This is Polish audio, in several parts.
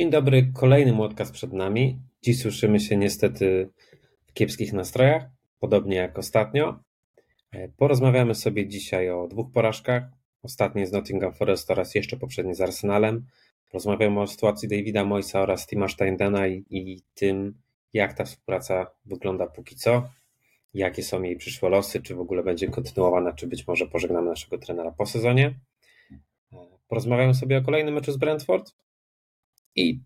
Dzień dobry, kolejny młotka przed nami. Dziś słyszymy się niestety w kiepskich nastrojach, podobnie jak ostatnio. E, porozmawiamy sobie dzisiaj o dwóch porażkach. Ostatniej z Nottingham Forest oraz jeszcze poprzedniej z Arsenalem. Rozmawiamy o sytuacji Davida Moisa oraz Tima Steindena i, i tym, jak ta współpraca wygląda póki co, jakie są jej przyszłe losy, czy w ogóle będzie kontynuowana, czy być może pożegnamy naszego trenera po sezonie. E, porozmawiamy sobie o kolejnym meczu z Brentford i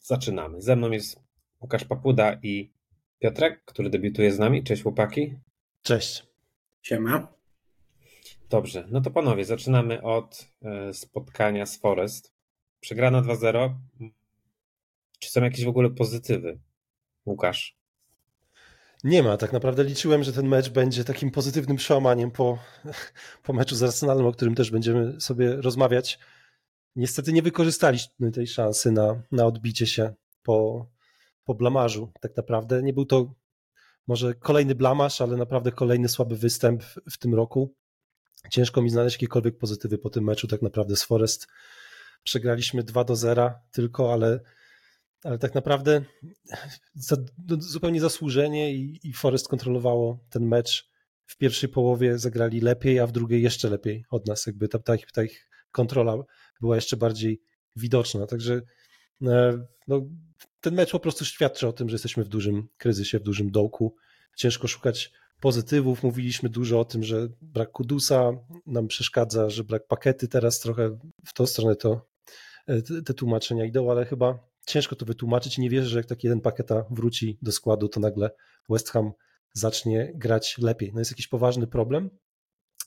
zaczynamy. Ze mną jest Łukasz Papuda i Piotrek, który debiutuje z nami. Cześć chłopaki. Cześć. Siema. Dobrze, no to panowie, zaczynamy od e, spotkania z Forest. Przegrana 2-0. Czy są jakieś w ogóle pozytywy? Łukasz. Nie ma. Tak naprawdę liczyłem, że ten mecz będzie takim pozytywnym przełamaniem po, po meczu z Arsenalem, o którym też będziemy sobie rozmawiać. Niestety nie wykorzystaliśmy tej szansy na, na odbicie się po, po blamarzu. Tak naprawdę nie był to może kolejny blamaż, ale naprawdę kolejny słaby występ w, w tym roku. Ciężko mi znaleźć jakiekolwiek pozytywy po tym meczu tak naprawdę z Forest. Przegraliśmy 2 do 0 tylko, ale, ale tak naprawdę za, no, zupełnie zasłużenie i, i Forest kontrolowało ten mecz. W pierwszej połowie zagrali lepiej, a w drugiej jeszcze lepiej od nas. Jakby ta, ta, ta ich kontrola była jeszcze bardziej widoczna. Także e, no, ten mecz po prostu świadczy o tym, że jesteśmy w dużym kryzysie, w dużym dołku. Ciężko szukać pozytywów. Mówiliśmy dużo o tym, że brak Kudusa nam przeszkadza, że brak pakety teraz trochę w tą stronę to e, te tłumaczenia idą, ale chyba ciężko to wytłumaczyć. Nie wierzę, że jak taki jeden paketa wróci do składu, to nagle West Ham zacznie grać lepiej. No jest jakiś poważny problem,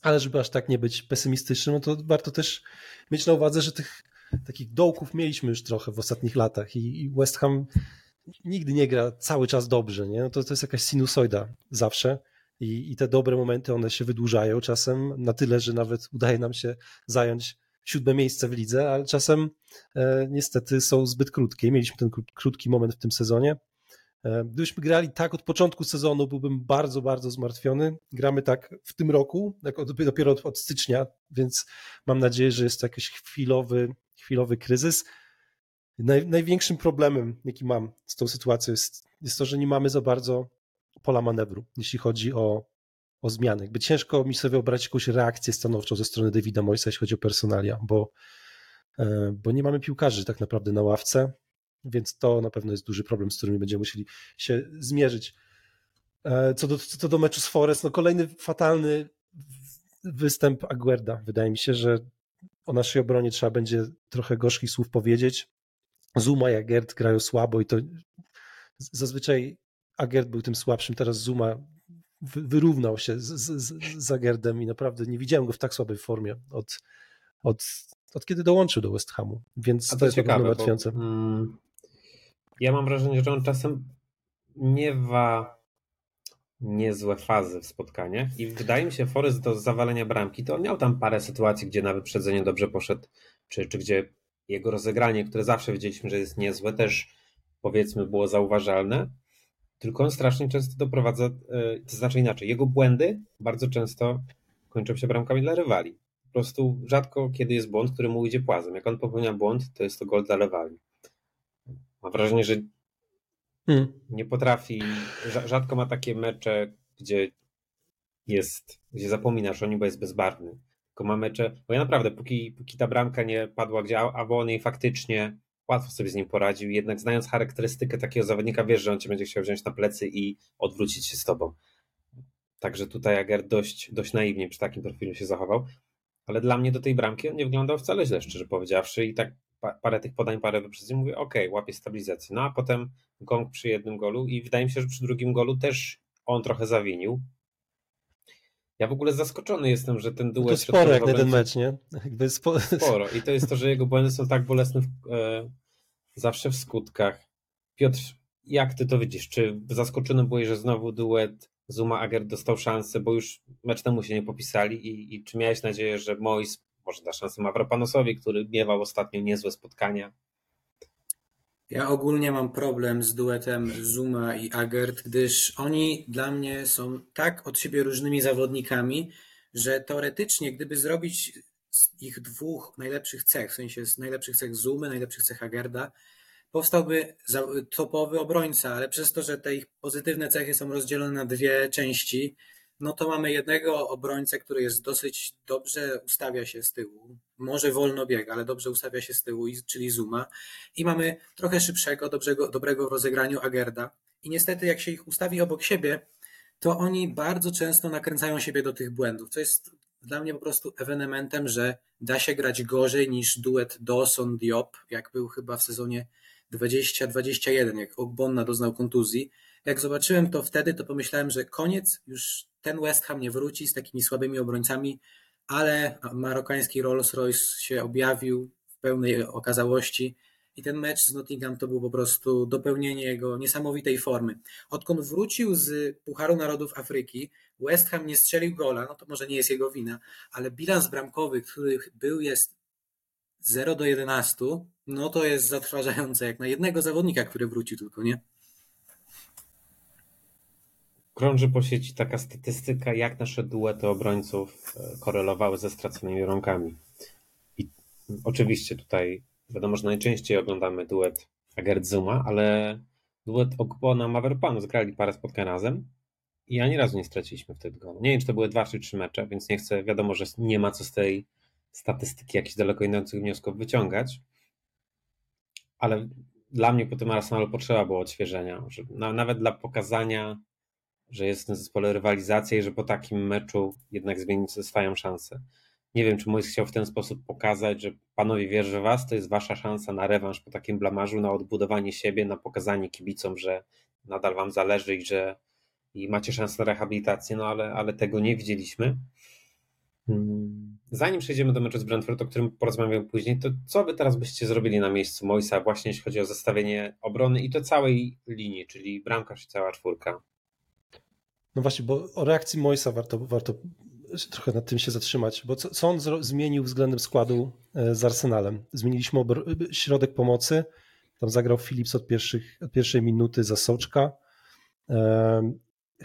ale żeby aż tak nie być pesymistycznym, no to warto też mieć na uwadze, że tych takich dołków mieliśmy już trochę w ostatnich latach i West Ham nigdy nie gra cały czas dobrze, nie? No to, to jest jakaś sinusoida zawsze i, i te dobre momenty, one się wydłużają czasem na tyle, że nawet udaje nam się zająć siódme miejsce w lidze, ale czasem e, niestety są zbyt krótkie. Mieliśmy ten krótki moment w tym sezonie, gdybyśmy grali tak od początku sezonu, byłbym bardzo, bardzo zmartwiony. Gramy tak w tym roku, dopiero od, od stycznia, więc mam nadzieję, że jest to jakiś chwilowy, chwilowy kryzys. Naj, największym problemem, jaki mam z tą sytuacją, jest, jest to, że nie mamy za bardzo pola manewru, jeśli chodzi o, o zmiany. Jakby ciężko mi sobie wyobrazić jakąś reakcję stanowczą ze strony Davida Moisa, jeśli chodzi o personalia, bo, e, bo nie mamy piłkarzy tak naprawdę na ławce. Więc to na pewno jest duży problem, z którym będziemy musieli się zmierzyć. E, co do, co do meczu z Forest, no kolejny fatalny występ Aguerda. Wydaje mi się, że o naszej obronie trzeba będzie trochę gorzkich słów powiedzieć. Zuma i Agert grają słabo i to zazwyczaj Agert był tym słabszym, teraz Zuma wyrównał się z, z, z Agerdem i naprawdę nie widziałem go w tak słabej formie od, od, od kiedy dołączył do West Hamu, więc to, to jest ciekawe, martwiące. Mm, ja mam wrażenie, że on czasem miewa niezłe fazy w spotkaniach i wydaje mi się, Forest do zawalenia bramki, to on miał tam parę sytuacji, gdzie na wyprzedzenie dobrze poszedł, czy, czy gdzie jego rozegranie, które zawsze wiedzieliśmy, że jest niezłe, też powiedzmy było zauważalne, tylko on strasznie często doprowadza, e, to znaczy inaczej, jego błędy bardzo często kończą się bramkami dla rywali. Po prostu rzadko kiedy jest błąd, który mu idzie płazem. Jak on popełnia błąd, to jest to gol dla rywali. Mam wrażenie, że hmm. nie potrafi, rzadko ma takie mecze, gdzie jest, gdzie zapominasz o nim, bo jest bezbarwny. Tylko ma mecze, bo ja naprawdę, póki, póki ta bramka nie padła, gdzie on jej faktycznie łatwo sobie z nim poradził, jednak znając charakterystykę takiego zawodnika, wiesz, że on cię będzie chciał wziąć na plecy i odwrócić się z tobą. Także tutaj Ager dość, dość naiwnie przy takim profilu się zachował. Ale dla mnie do tej bramki on nie wyglądał wcale źle, szczerze powiedziawszy. I tak parę tych podań, parę wyprzedzeń, mówię, ok, łapię stabilizację. No a potem gong przy jednym golu i wydaje mi się, że przy drugim golu też on trochę zawinił. Ja w ogóle zaskoczony jestem, że ten duet... To sporo jak na ten mecz, nie? Jakby spo... Sporo. I to jest to, że jego błędy są tak bolesne w, e, zawsze w skutkach. Piotr, jak ty to widzisz? Czy zaskoczony byłeś, że znowu duet Zuma Ager dostał szansę, bo już mecz temu się nie popisali i, i czy miałeś nadzieję, że Mois może da szansę Mavropanosowi, który miewał ostatnio niezłe spotkania. Ja ogólnie mam problem z duetem Zuma i Agert, gdyż oni dla mnie są tak od siebie różnymi zawodnikami, że teoretycznie, gdyby zrobić z ich dwóch najlepszych cech, w sensie z najlepszych cech Zumy, najlepszych cech Agerda, powstałby topowy obrońca, ale przez to, że te ich pozytywne cechy są rozdzielone na dwie części, no to mamy jednego obrońcę, który jest dosyć dobrze ustawia się z tyłu. Może wolno biega, ale dobrze ustawia się z tyłu, czyli Zuma. I mamy trochę szybszego, dobrego, dobrego w rozegraniu Agerda. I niestety, jak się ich ustawi obok siebie, to oni bardzo często nakręcają siebie do tych błędów. To jest dla mnie po prostu ewenementem, że da się grać gorzej niż duet Dawson-Diop, jak był chyba w sezonie 20-21, jak Ogbonna doznał kontuzji. Jak zobaczyłem to wtedy, to pomyślałem, że koniec, już ten West Ham nie wróci z takimi słabymi obrońcami, ale marokański Rolls-Royce się objawił w pełnej okazałości i ten mecz z Nottingham to było po prostu dopełnienie jego niesamowitej formy. Odkąd wrócił z Pucharu Narodów Afryki, West Ham nie strzelił gola, no to może nie jest jego wina, ale bilans bramkowy, który był, jest 0 do 11, no to jest zatrważające jak na jednego zawodnika, który wrócił tylko, nie? Krąży po sieci taka statystyka, jak nasze duety obrońców e, korelowały ze straconymi rąkami. I oczywiście tutaj wiadomo, że najczęściej oglądamy duet Agert Zuma, ale duet Ogbona Maverpanu zgrali parę spotkań razem i ani razu nie straciliśmy wtedy go. Nie wiem, czy to były dwa czy trzy mecze, więc nie chcę, wiadomo, że nie ma co z tej statystyki jakichś daleko idących wniosków wyciągać, ale dla mnie po tym Arsenalu potrzeba było odświeżenia, że nawet dla pokazania że jest w tym zespole rywalizacja i że po takim meczu jednak zmienić swoją szansę. Nie wiem, czy Mois chciał w ten sposób pokazać, że panowie wierzę w was, to jest wasza szansa na rewanż po takim blamarzu, na odbudowanie siebie, na pokazanie kibicom, że nadal wam zależy i że i macie szansę na rehabilitację, no ale, ale tego nie widzieliśmy. Hmm. Zanim przejdziemy do meczu z Brentford, o którym porozmawiamy później, to co wy teraz byście zrobili na miejscu Moisa, właśnie jeśli chodzi o zestawienie obrony i to całej linii, czyli bramkarz i cała czwórka? No właśnie, bo o reakcji Moisa warto, warto trochę nad tym się zatrzymać, bo co, co on zmienił względem składu e, z Arsenalem? Zmieniliśmy środek pomocy, tam zagrał Philips od, pierwszych, od pierwszej minuty za Soczka.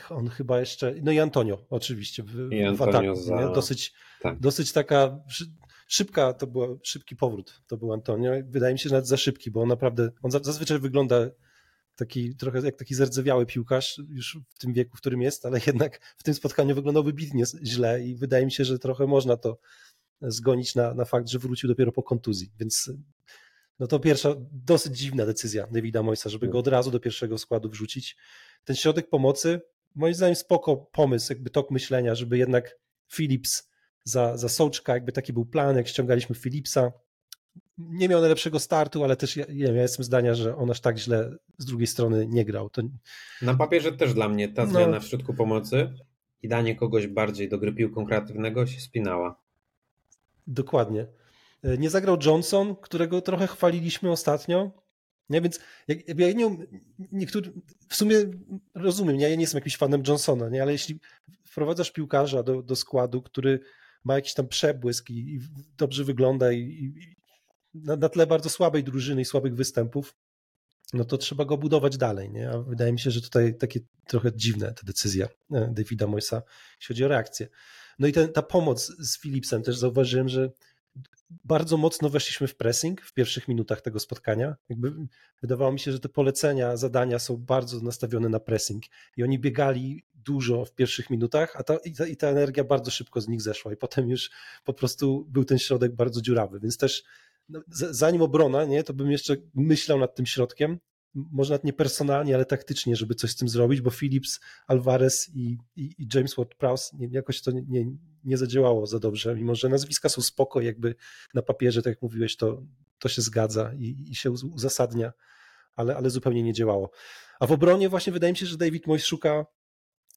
On chyba jeszcze, no i Antonio oczywiście w, I Antonio w ataku. Za... Dosyć, tak. dosyć taka szybka, to był szybki powrót, to był Antonio. Wydaje mi się, że nawet za szybki, bo on naprawdę, on zazwyczaj wygląda taki trochę jak taki zardzewiały piłkarz już w tym wieku, w którym jest, ale jednak w tym spotkaniu wyglądał wybitnie źle i wydaje mi się, że trochę można to zgonić na, na fakt, że wrócił dopiero po kontuzji, więc no to pierwsza dosyć dziwna decyzja Davida Moisa, żeby go od razu do pierwszego składu wrzucić. Ten środek pomocy, moim zdaniem spoko pomysł, jakby tok myślenia, żeby jednak Philips za, za Sołczka, jakby taki był plan, jak ściągaliśmy Philipsa, nie miał najlepszego startu, ale też ja, ja jestem zdania, że on aż tak źle z drugiej strony nie grał. To... Na papierze też dla mnie ta no. zmiana no. w środku pomocy i danie kogoś bardziej do gry piłką kreatywnego się spinała. Dokładnie. E, nie zagrał Johnson, którego trochę chwaliliśmy ostatnio. Nie, więc jak, ja nie, niektóry, w sumie rozumiem, ja nie jestem jakimś fanem Johnsona, nie, ale jeśli wprowadzasz piłkarza do, do składu, który ma jakiś tam przebłysk i, i dobrze wygląda i, i, na, na tle bardzo słabej drużyny i słabych występów, no to trzeba go budować dalej. Nie? A wydaje mi się, że tutaj takie trochę dziwne te decyzje e, Davida Moisa, jeśli chodzi o reakcję. No i ten, ta pomoc z Philipsem też zauważyłem, że bardzo mocno weszliśmy w pressing w pierwszych minutach tego spotkania. Jakby wydawało mi się, że te polecenia, zadania są bardzo nastawione na pressing i oni biegali dużo w pierwszych minutach, a ta, i, ta, i ta energia bardzo szybko z nich zeszła i potem już po prostu był ten środek bardzo dziurawy, więc też zanim obrona, nie, to bym jeszcze myślał nad tym środkiem, może nawet nie personalnie, ale taktycznie, żeby coś z tym zrobić, bo Phillips, Alvarez i, i, i James Ward-Prowse jakoś to nie, nie zadziałało za dobrze, mimo że nazwiska są spoko, jakby na papierze, tak jak mówiłeś, to, to się zgadza i, i się uzasadnia, ale, ale zupełnie nie działało. A w obronie właśnie wydaje mi się, że David Moyes szuka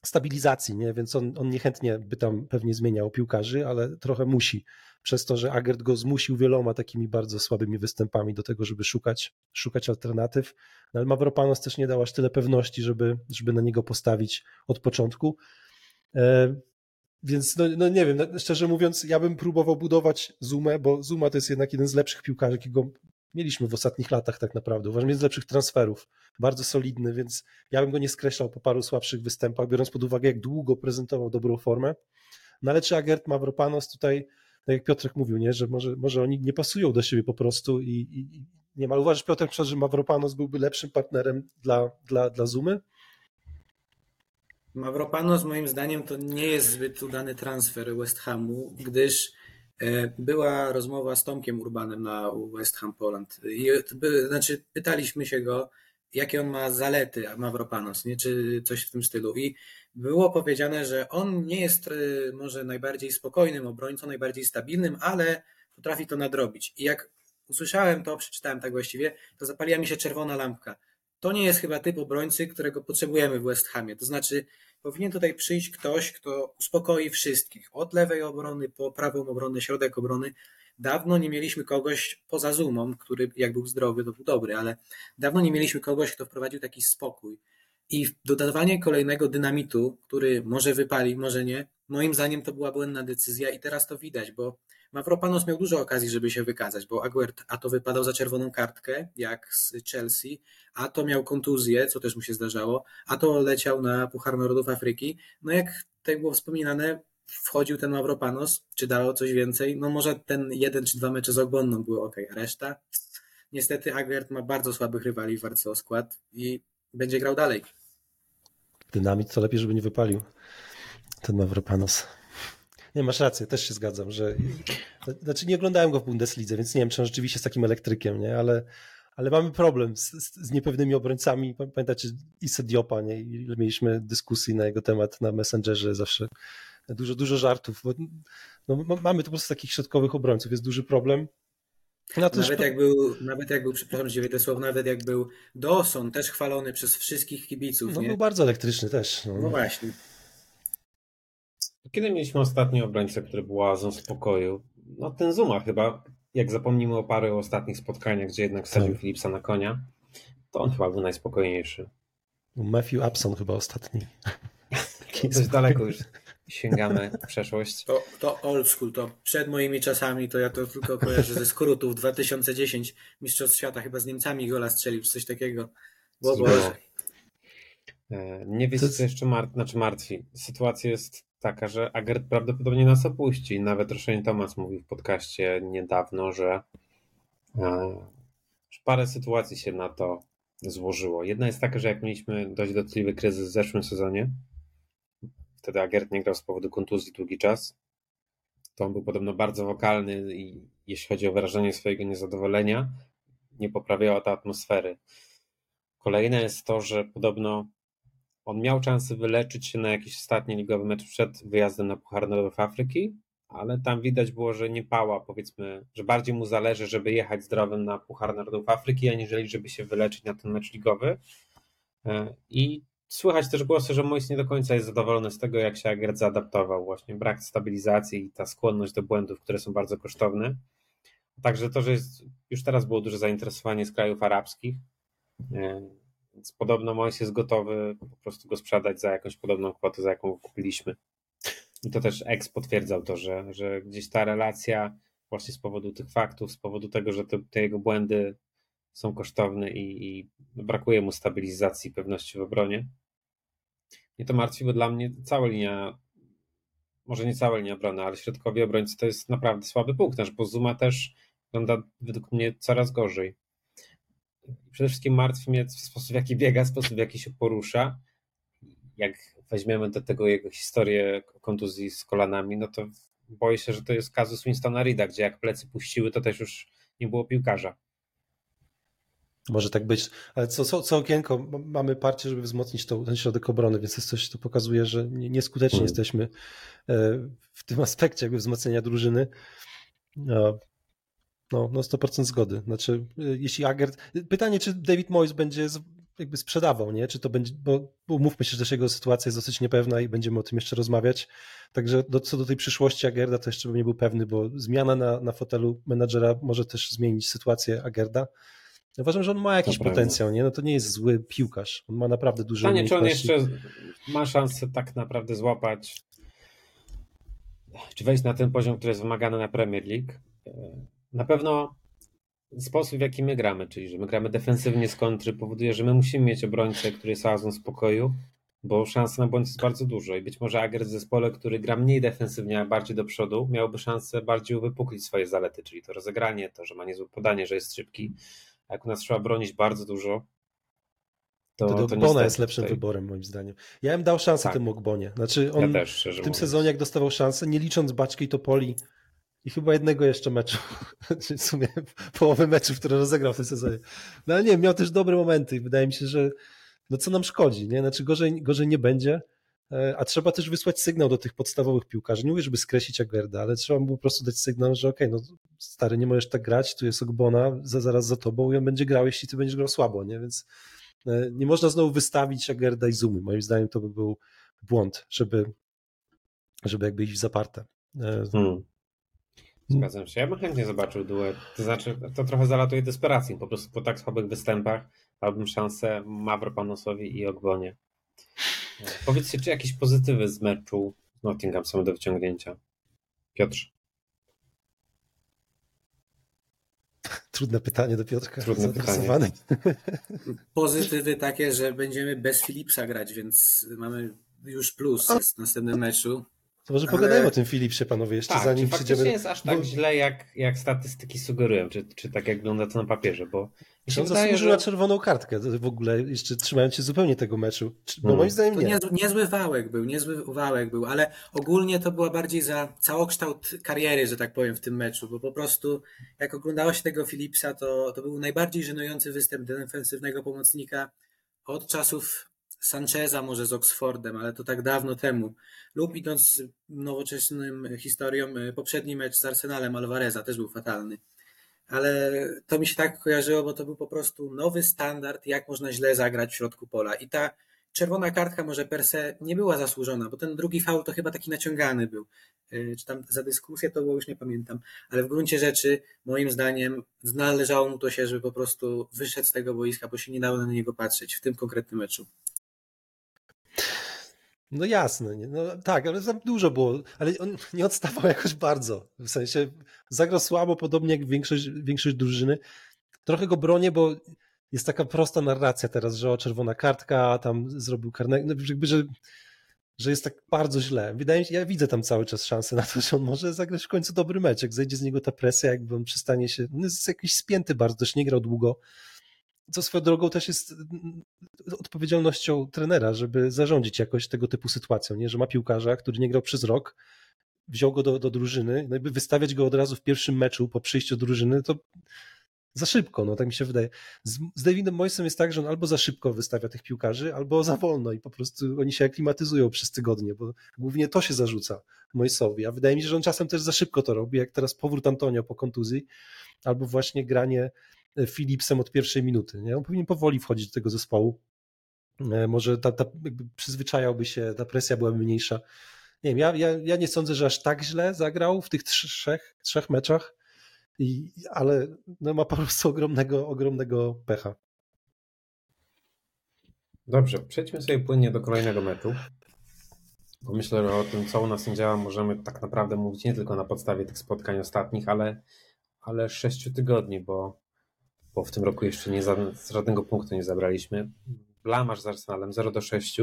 stabilizacji, nie? więc on, on niechętnie by tam pewnie zmieniał piłkarzy, ale trochę musi, przez to, że Agert go zmusił wieloma takimi bardzo słabymi występami do tego, żeby szukać, szukać alternatyw, no, ale Mavropanos też nie dał aż tyle pewności, żeby, żeby na niego postawić od początku. E, więc no, no, nie wiem, no, szczerze mówiąc, ja bym próbował budować Zumę, bo Zuma to jest jednak jeden z lepszych piłkarzy, jakiego mieliśmy w ostatnich latach tak naprawdę. Uważam, jest z lepszych transferów, bardzo solidny, więc ja bym go nie skreślał po paru słabszych występach, biorąc pod uwagę, jak długo prezentował dobrą formę. No ale czy Agert Mavropanos tutaj, tak jak Piotrek mówił, nie, że może, może oni nie pasują do siebie po prostu i, i nie ma. Uważasz, Piotr, że Mavropanos byłby lepszym partnerem dla, dla, dla Zumy? Mavropanos moim zdaniem to nie jest zbyt udany transfer West Hamu, gdyż była rozmowa z Tomkiem Urbanem na West Ham Poland. I, znaczy, pytaliśmy się go, jakie on ma zalety, Mavropanos, nie? czy coś w tym stylu. I było powiedziane, że on nie jest e, może najbardziej spokojnym obrońcą, najbardziej stabilnym, ale potrafi to nadrobić. I jak usłyszałem to, przeczytałem tak właściwie, to zapaliła mi się czerwona lampka. To nie jest chyba typ obrońcy, którego potrzebujemy w West Hamie. To znaczy, powinien tutaj przyjść ktoś, kto uspokoi wszystkich. Od lewej obrony po prawą obronę, środek obrony. Dawno nie mieliśmy kogoś poza Zumą, który jak był zdrowy, to był dobry, ale dawno nie mieliśmy kogoś, kto wprowadził taki spokój. I dodawanie kolejnego dynamitu, który może wypali, może nie, moim zdaniem to była błędna decyzja i teraz to widać, bo Mavropanos miał dużo okazji, żeby się wykazać, bo Aguert a to wypadał za czerwoną kartkę, jak z Chelsea, a to miał kontuzję, co też mu się zdarzało, a to leciał na Puchar Narodów Afryki. No jak tutaj było wspominane, wchodził ten Mavropanos, czy dało coś więcej, no może ten jeden czy dwa mecze z Ogbonną były ok, reszta? Niestety Aguert ma bardzo słabych rywali w walce o skład i będzie grał dalej. Dynamit to lepiej, żeby nie wypalił ten Mavropanos. Nie, masz rację, też się zgadzam, że. Znaczy, nie oglądałem go w Bundeslidze, więc nie wiem, czy on rzeczywiście jest takim elektrykiem, nie? Ale, ale mamy problem z, z niepewnymi obrońcami. Pamiętacie Issa Diopa, nie? Ile mieliśmy dyskusji na jego temat na Messengerze zawsze. Dużo, dużo żartów. Bo, no, mamy tu po prostu takich środkowych obrońców, jest duży problem. No nawet, też... jak był, nawet jak był, przepraszam, że słow, nawet jak był Dawson, też chwalony przez wszystkich kibiców. No nie? był bardzo elektryczny też. No, no właśnie. Kiedy mieliśmy ostatni obrońcę, który był oazą spokoju? No ten Zuma chyba, jak zapomnimy o paru ostatnich spotkaniach, gdzie jednak wsadził tak. Philipsa na konia, to on chyba był najspokojniejszy. Matthew Upson chyba ostatni. Dość daleko już sięgamy w przeszłość. To, to old school, to przed moimi czasami, to ja to tylko kojarzę ze skrótów 2010 Mistrzostw Świata, chyba z Niemcami gola strzelił, czy coś takiego. Bo, e, Nie wiecie, co jeszcze mar znaczy martwi. Sytuacja jest taka, że Agert prawdopodobnie nas opuści. Nawet Roshane Thomas mówił w podcaście niedawno, że, e, że parę sytuacji się na to złożyło. Jedna jest taka, że jak mieliśmy dość dotkliwy kryzys w zeszłym sezonie, wtedy Agert nie grał z powodu kontuzji długi czas, to on był podobno bardzo wokalny i jeśli chodzi o wyrażenie swojego niezadowolenia, nie poprawiała to atmosfery. Kolejne jest to, że podobno on miał szansę wyleczyć się na jakiś ostatni ligowy mecz przed wyjazdem na Puchar Narodów Afryki, ale tam widać było, że nie pała, powiedzmy, że bardziej mu zależy, żeby jechać zdrowym na Puchar Narodów Afryki, aniżeli żeby się wyleczyć na ten mecz ligowy. E, I słychać też głosy, że Mois nie do końca jest zadowolony z tego, jak się Agret zaadaptował. Właśnie brak stabilizacji i ta skłonność do błędów, które są bardzo kosztowne. Także to, że jest, już teraz było duże zainteresowanie z krajów arabskich, e, więc podobno Mois jest gotowy po prostu go sprzedać za jakąś podobną kwotę, za jaką kupiliśmy. I to też ex potwierdzał to, że, że gdzieś ta relacja właśnie z powodu tych faktów, z powodu tego, że te, te jego błędy są kosztowne i, i, brakuje mu stabilizacji pewności w obronie. I to martwi, bo dla mnie cała linia, może nie cała linia obrony, ale środkowi obrońcy to jest naprawdę słaby punkt. Nasz Bozuma też wygląda według mnie coraz gorzej przede wszystkim martwi mnie sposób, w jaki biega, sposób, w jaki się porusza. Jak weźmiemy do tego jego historię kontuzji z kolanami, no to boję się, że to jest kazus Winstona Rida, gdzie jak plecy puściły, to też już nie było piłkarza. Może tak być, ale co, co, co okienko mamy parcie, żeby wzmocnić to, ten środek obrony, więc jest coś, to pokazuje, że nieskuteczni hmm. jesteśmy e, w tym aspekcie jakby wzmocnienia drużyny. No, no 100% zgody. Znaczy, y, jeśli Agert... Pytanie, czy David Moyes będzie jakby sprzedawał, nie? Czy to będzie, bo, bo mówmy się, że też jego sytuacja jest dosyć niepewna i będziemy o tym jeszcze rozmawiać. Także do, co do tej przyszłości Agerda, to jeszcze bym nie był pewny, bo zmiana na, na fotelu menadżera może też zmienić sytuację Agerda. Uważam, że on ma jakiś to potencjał, prawda. nie? No to nie jest zły piłkarz. On ma naprawdę duży Pytanie, czy on jeszcze ma szansę tak naprawdę złapać, czy wejść na ten poziom, który jest wymagany na Premier League na pewno sposób, w jaki my gramy, czyli że my gramy defensywnie z kontry, powoduje, że my musimy mieć obrońcę, który jest oazą spokoju, bo szans na błąd jest bardzo dużo i być może Ager w zespole, który gra mniej defensywnie, a bardziej do przodu, miałby szansę bardziej uwypuklić swoje zalety, czyli to rozegranie, to, że ma niezłe podanie, że jest szybki, a jak u nas trzeba bronić bardzo dużo, to, to, to Bona jest lepszym tutaj... wyborem moim zdaniem. Ja bym dał szansę tak. temu Ogbonie. Znaczy on ja też, w tym mówiąc. sezonie jak dostawał szansę, nie licząc Baczki i Topoli i chyba jednego jeszcze meczu, w sumie połowy meczów, które rozegrał w tym sezonie. No ale nie, miał też dobre momenty i wydaje mi się, że no co nam szkodzi, nie? Znaczy gorzej, gorzej nie będzie, e, a trzeba też wysłać sygnał do tych podstawowych piłkarzy. Nie mówię, żeby skreślić Agerda, ale trzeba mu po prostu dać sygnał, że okej, okay, no stary, nie możesz tak grać, tu jest Ogbona, za, zaraz za tobą i on będzie grał, jeśli ty będziesz grał słabo, nie? Więc e, nie można znowu wystawić Agerda i Zumy. Moim zdaniem to by był błąd, żeby, żeby jakby iść w zaparte. E, hmm. Zgadzam się. Ja bym chętnie zobaczył duet. To znaczy, to trochę zalatuje desperacją. Po prostu po tak słabych występach dałbym szansę Mavropanosowi i Ogbonie. Powiedzcie, czy jakieś pozytywy z meczu Nottingham są do wyciągnięcia? Piotr. Trudne pytanie do Piotrka. Trudne pytanie. Pozytywy takie, że będziemy bez Philipsa grać, więc mamy już plus w następnym meczu. To może pogadajmy o tym Filipsie, panowie, jeszcze tak, zanim czy przyjdziemy... nie jest aż tak bo... źle, jak, jak statystyki sugerują, czy, czy tak jak wygląda to na papierze, bo mi się wydaje, że... czerwoną kartkę w ogóle, jeszcze trzymając się zupełnie tego meczu, bo hmm. moim zdaniem nie. Niezły, niezły wałek był, niezły wałek był, ale ogólnie to była bardziej za całokształt kariery, że tak powiem, w tym meczu, bo po prostu jak oglądało się tego Filipsa, to, to był najbardziej żenujący występ defensywnego pomocnika od czasów Sancheza może z Oxfordem, ale to tak dawno temu. Lub idąc nowoczesnym historią, y, poprzedni mecz z Arsenalem Alvareza też był fatalny. Ale to mi się tak kojarzyło, bo to był po prostu nowy standard, jak można źle zagrać w środku pola. I ta czerwona kartka może per se nie była zasłużona, bo ten drugi faul to chyba taki naciągany był. Y, czy tam za dyskusję to było, już nie pamiętam. Ale w gruncie rzeczy, moim zdaniem, należało mu to się, żeby po prostu wyszedł z tego boiska, bo się nie dało na niego patrzeć w tym konkretnym meczu. No jasne? No, tak, ale za dużo było, ale on nie odstawał jakoś bardzo. W sensie zagrał słabo, podobnie jak większość, większość drużyny. Trochę go bronię, bo jest taka prosta narracja teraz, że o czerwona kartka, tam zrobił karnego, no jakby, że, że jest tak bardzo źle. Wydaje mi się, ja widzę tam cały czas szansę na to, że on może zagrać w końcu dobry mecz, jak zejdzie z niego ta presja, jakby on przestanie się, no jest jakiś spięty bardzo, też nie grał długo, co swoją drogą też jest mm, odpowiedzialnością trenera, żeby zarządzić jakoś tego typu sytuacją, nie? że ma piłkarza, który nie grał przez rok, wziął go do, do drużyny, no jakby wystawiać go od razu w pierwszym meczu po przyjściu do drużyny, to za szybko, no tak mi się wydaje. Z, z Davidem Moisem jest tak, że on albo za szybko wystawia tych piłkarzy, albo za wolno i po prostu oni się aklimatyzują przez tygodnie, bo głównie to się zarzuca Moisowi, a wydaje mi się, że on czasem też za szybko to robi, jak teraz powrót Antonio po kontuzji, albo właśnie granie Philipsem od pierwszej minuty. Nie? On powinien powoli wchodzić do tego zespołu. E, może ta, ta, przyzwyczajałby się, ta presja byłaby mniejsza. Nie wiem, ja, ja, ja nie sądzę, że aż tak źle zagrał w tych trzech, trzech meczach, i, ale no, ma po prostu ogromnego, ogromnego pecha. Dobrze, przejdźmy sobie płynnie do kolejnego meczu. Bo myślę, że o tym, co u nas nie działa, możemy tak naprawdę mówić nie tylko na podstawie tych spotkań ostatnich, ale, ale sześciu tygodni, bo bo w tym roku jeszcze nie za, żadnego punktu nie zabraliśmy. Blamasz z Arsenalem 0 do 6.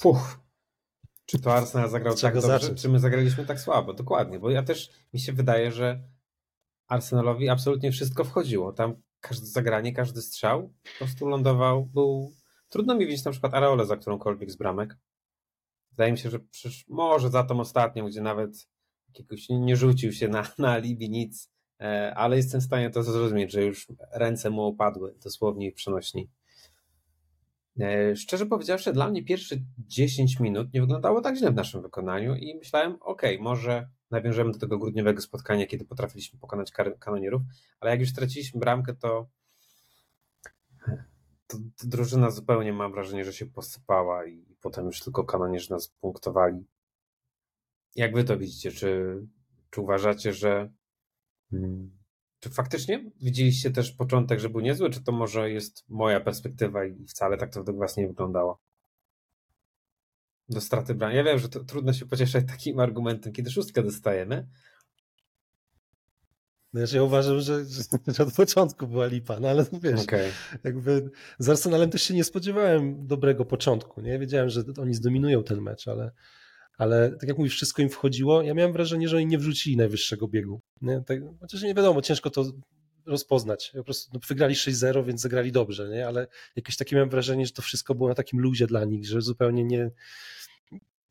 Puch. Czy to Arsenal zagrał tak dobrze, zacząć? czy my zagraliśmy tak słabo? Dokładnie, bo ja też mi się wydaje, że Arsenalowi absolutnie wszystko wchodziło. Tam każde zagranie, każdy strzał po prostu lądował, był... Trudno mi widzieć na przykład Areole za którąkolwiek z bramek. Wydaje mi się, że może za tą ostatnią, gdzie nawet jakiegoś nie rzucił się na, na alibi nic, e, ale jestem w stanie to zrozumieć, że już ręce mu opadły, dosłownie przenośni. E, szczerze powiedziawszy, dla mnie pierwsze 10 minut nie wyglądało tak źle w naszym wykonaniu i myślałem, ok, może nawiążemy do tego grudniowego spotkania, kiedy potrafiliśmy pokonać kanonierów, ale jak już straciliśmy bramkę, to, to, to drużyna zupełnie mam wrażenie, że się posypała i potem już tylko kanonierzy nas punktowali. Jak wy to widzicie? Czy, czy uważacie, że hmm, czy faktycznie widzieliście też początek, że był niezły, czy to może jest moja perspektywa i wcale tak to według was nie wyglądało? Do straty bram. Ja wiem, że to trudno się pocieszać takim argumentem, kiedy szóstkę dostajemy. No ja uważam, że, że, od początku była lipa, no ale wiesz, okay. jakby z Arsenalem też się nie spodziewałem dobrego początku, nie? Wiedziałem, że oni zdominują ten mecz, ale ale tak jak mówisz, wszystko im wchodziło. Ja miałem wrażenie, że oni nie wrzucili najwyższego biegu. Nie? Tak, chociaż nie wiadomo, ciężko to rozpoznać. Po prostu no, wygrali 6-0, więc zagrali dobrze, nie? ale jakieś takie miałem wrażenie, że to wszystko było na takim luzie dla nich, że zupełnie nie.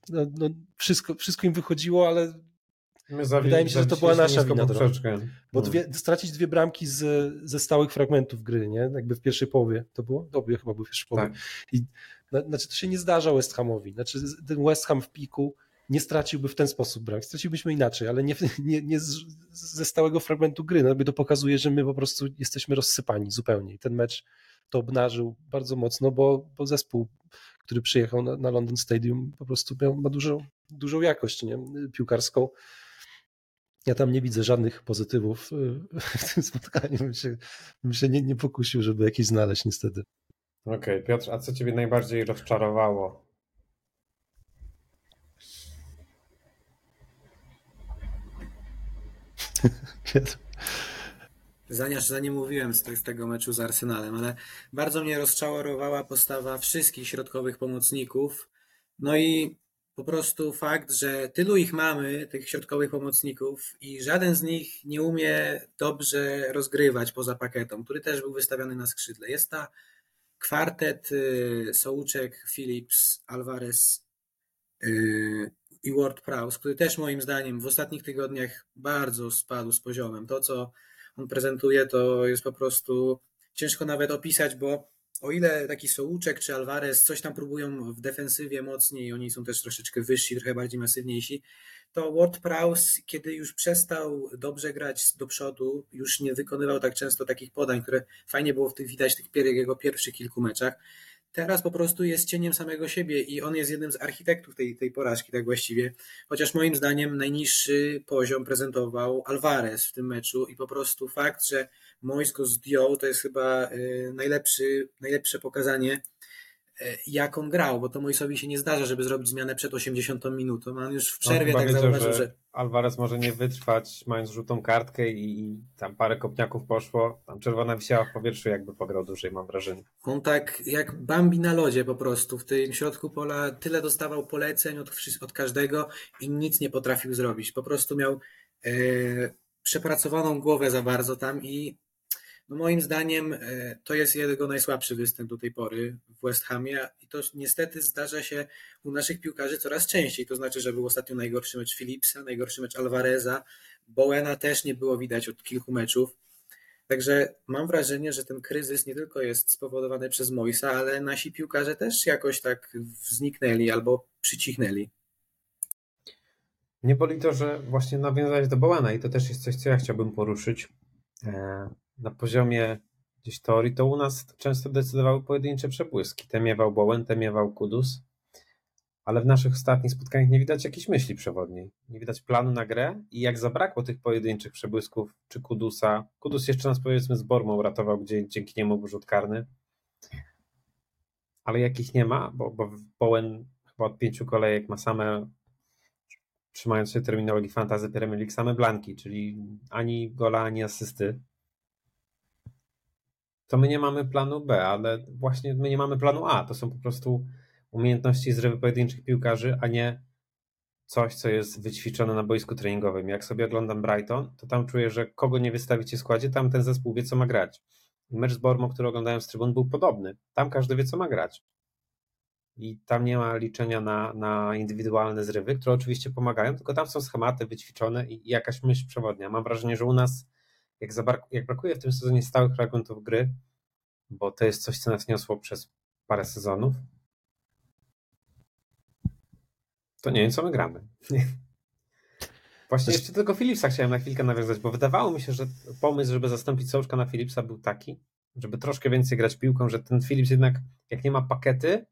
No, no wszystko, wszystko im wychodziło, ale Wydaje mi się, że to była nasza wina. Bo no. dwie, stracić dwie bramki z, ze stałych fragmentów gry, nie? Jakby w pierwszej połowie. To było? Dobie chyba był w pierwszej połowie. Tak. I, znaczy to się nie zdarza West Hamowi. Znaczy ten West Ham w piku nie straciłby w ten sposób brak. Stracilibyśmy inaczej, ale nie, nie, nie z, ze stałego fragmentu gry. No to pokazuje, że my po prostu jesteśmy rozsypani zupełnie. I ten mecz to obnażył bardzo mocno, bo, bo zespół, który przyjechał na, na London Stadium po prostu miał, ma dużą, dużą jakość nie? piłkarską. Ja tam nie widzę żadnych pozytywów w tym spotkaniu. Bym się, bym się nie, nie pokusił, żeby jakieś znaleźć niestety. Okej, okay. Piotr, a co ciebie najbardziej rozczarowało? Piotr. Zaniasz, za nie mówiłem z, z tego meczu z Arsenalem, ale bardzo mnie rozczarowała postawa wszystkich środkowych pomocników. No i po prostu fakt, że tylu ich mamy, tych środkowych pomocników, i żaden z nich nie umie dobrze rozgrywać poza paketą, który też był wystawiony na skrzydle. Jest ta kwartet y, Sołuczek, Phillips, Alvarez y, i Ward Prowse, który też moim zdaniem w ostatnich tygodniach bardzo spadł z poziomem. To, co on prezentuje, to jest po prostu ciężko nawet opisać, bo o ile taki Sołuczek czy Alvarez coś tam próbują w defensywie mocniej, oni są też troszeczkę wyżsi, trochę bardziej masywniejsi, to Ward Prowse, kiedy już przestał dobrze grać do przodu, już nie wykonywał tak często takich podań, które fajnie było w tych widać tych jego pierwszych kilku meczach, teraz po prostu jest cieniem samego siebie i on jest jednym z architektów tej, tej porażki, tak właściwie. Chociaż moim zdaniem najniższy poziom prezentował Alvarez w tym meczu i po prostu fakt, że Mois go zdjął, to jest chyba y, najlepszy, najlepsze pokazanie E, jak on grał, bo to Moisowi się nie zdarza, żeby zrobić zmianę przed 80 minutą. On już w przerwie tak wiedział, zauważył, że, że... Alvarez może nie wytrwać, mając żółtą kartkę i, i, tam parę kopniaków poszło. Tam czerwona wisiała w powietrzu, jakby pograł dłużej, mam wrażenie. On tak jak Bambi na lodzie po prostu. W tym środku pola tyle dostawał poleceń od, od każdego i nic nie potrafił zrobić. Po prostu miał e, przepracowaną głowę za bardzo tam i no moim zdaniem e, to jest jego najsłabszy występ do tej pory w West Hamie i to niestety zdarza się u naszych piłkarzy coraz częściej. To znaczy, że był ostatnio najgorszy mecz Philipsa, najgorszy mecz Alvareza, Bowena też nie było widać od kilku meczów. Także mam wrażenie, że ten kryzys nie tylko jest spowodowany przez Moisa, ale nasi piłkarze też jakoś tak zniknęli albo przycichnęli. Nie boli to, że właśnie nawiązałeś do Bowena i to też jest coś, co ja chciałbym poruszyć. Na poziomie gdzieś teorii, to u nas często decydowały pojedyncze przebłyski. Temiewał Bowen, temiewał Kudus, ale w naszych ostatnich spotkaniach nie widać jakiejś myśli przewodniej. Nie widać planu na grę i jak zabrakło tych pojedynczych przebłysków, czy Kudusa, Kudus jeszcze nas powiedzmy z Bormą uratował, gdzie dzięki niemu rzut karny, ale jakich nie ma, bo, bo Bowen chyba od pięciu kolejek ma same trzymając się terminologii fantazy Premier League, same blanki, czyli ani gola, ani asysty to my nie mamy planu B, ale właśnie my nie mamy planu A. To są po prostu umiejętności zrywy pojedynczych piłkarzy, a nie coś, co jest wyćwiczone na boisku treningowym. Jak sobie oglądam Brighton, to tam czuję, że kogo nie wystawicie w składzie, tam ten zespół wie, co ma grać. Mecz z Bormo, który oglądałem z trybun, był podobny. Tam każdy wie, co ma grać. I tam nie ma liczenia na, na indywidualne zrywy, które oczywiście pomagają, tylko tam są schematy wyćwiczone i jakaś myśl przewodnia. Mam wrażenie, że u nas jak, jak brakuje w tym sezonie stałych fragmentów gry, bo to jest coś, co nas niosło przez parę sezonów, to nie wiem, co my gramy. Właśnie jeszcze tylko Philipsa chciałem na chwilkę nawiązać, bo wydawało mi się, że pomysł, żeby zastąpić Sołczka na Philipsa był taki, żeby troszkę więcej grać piłką, że ten Philips jednak, jak nie ma pakety,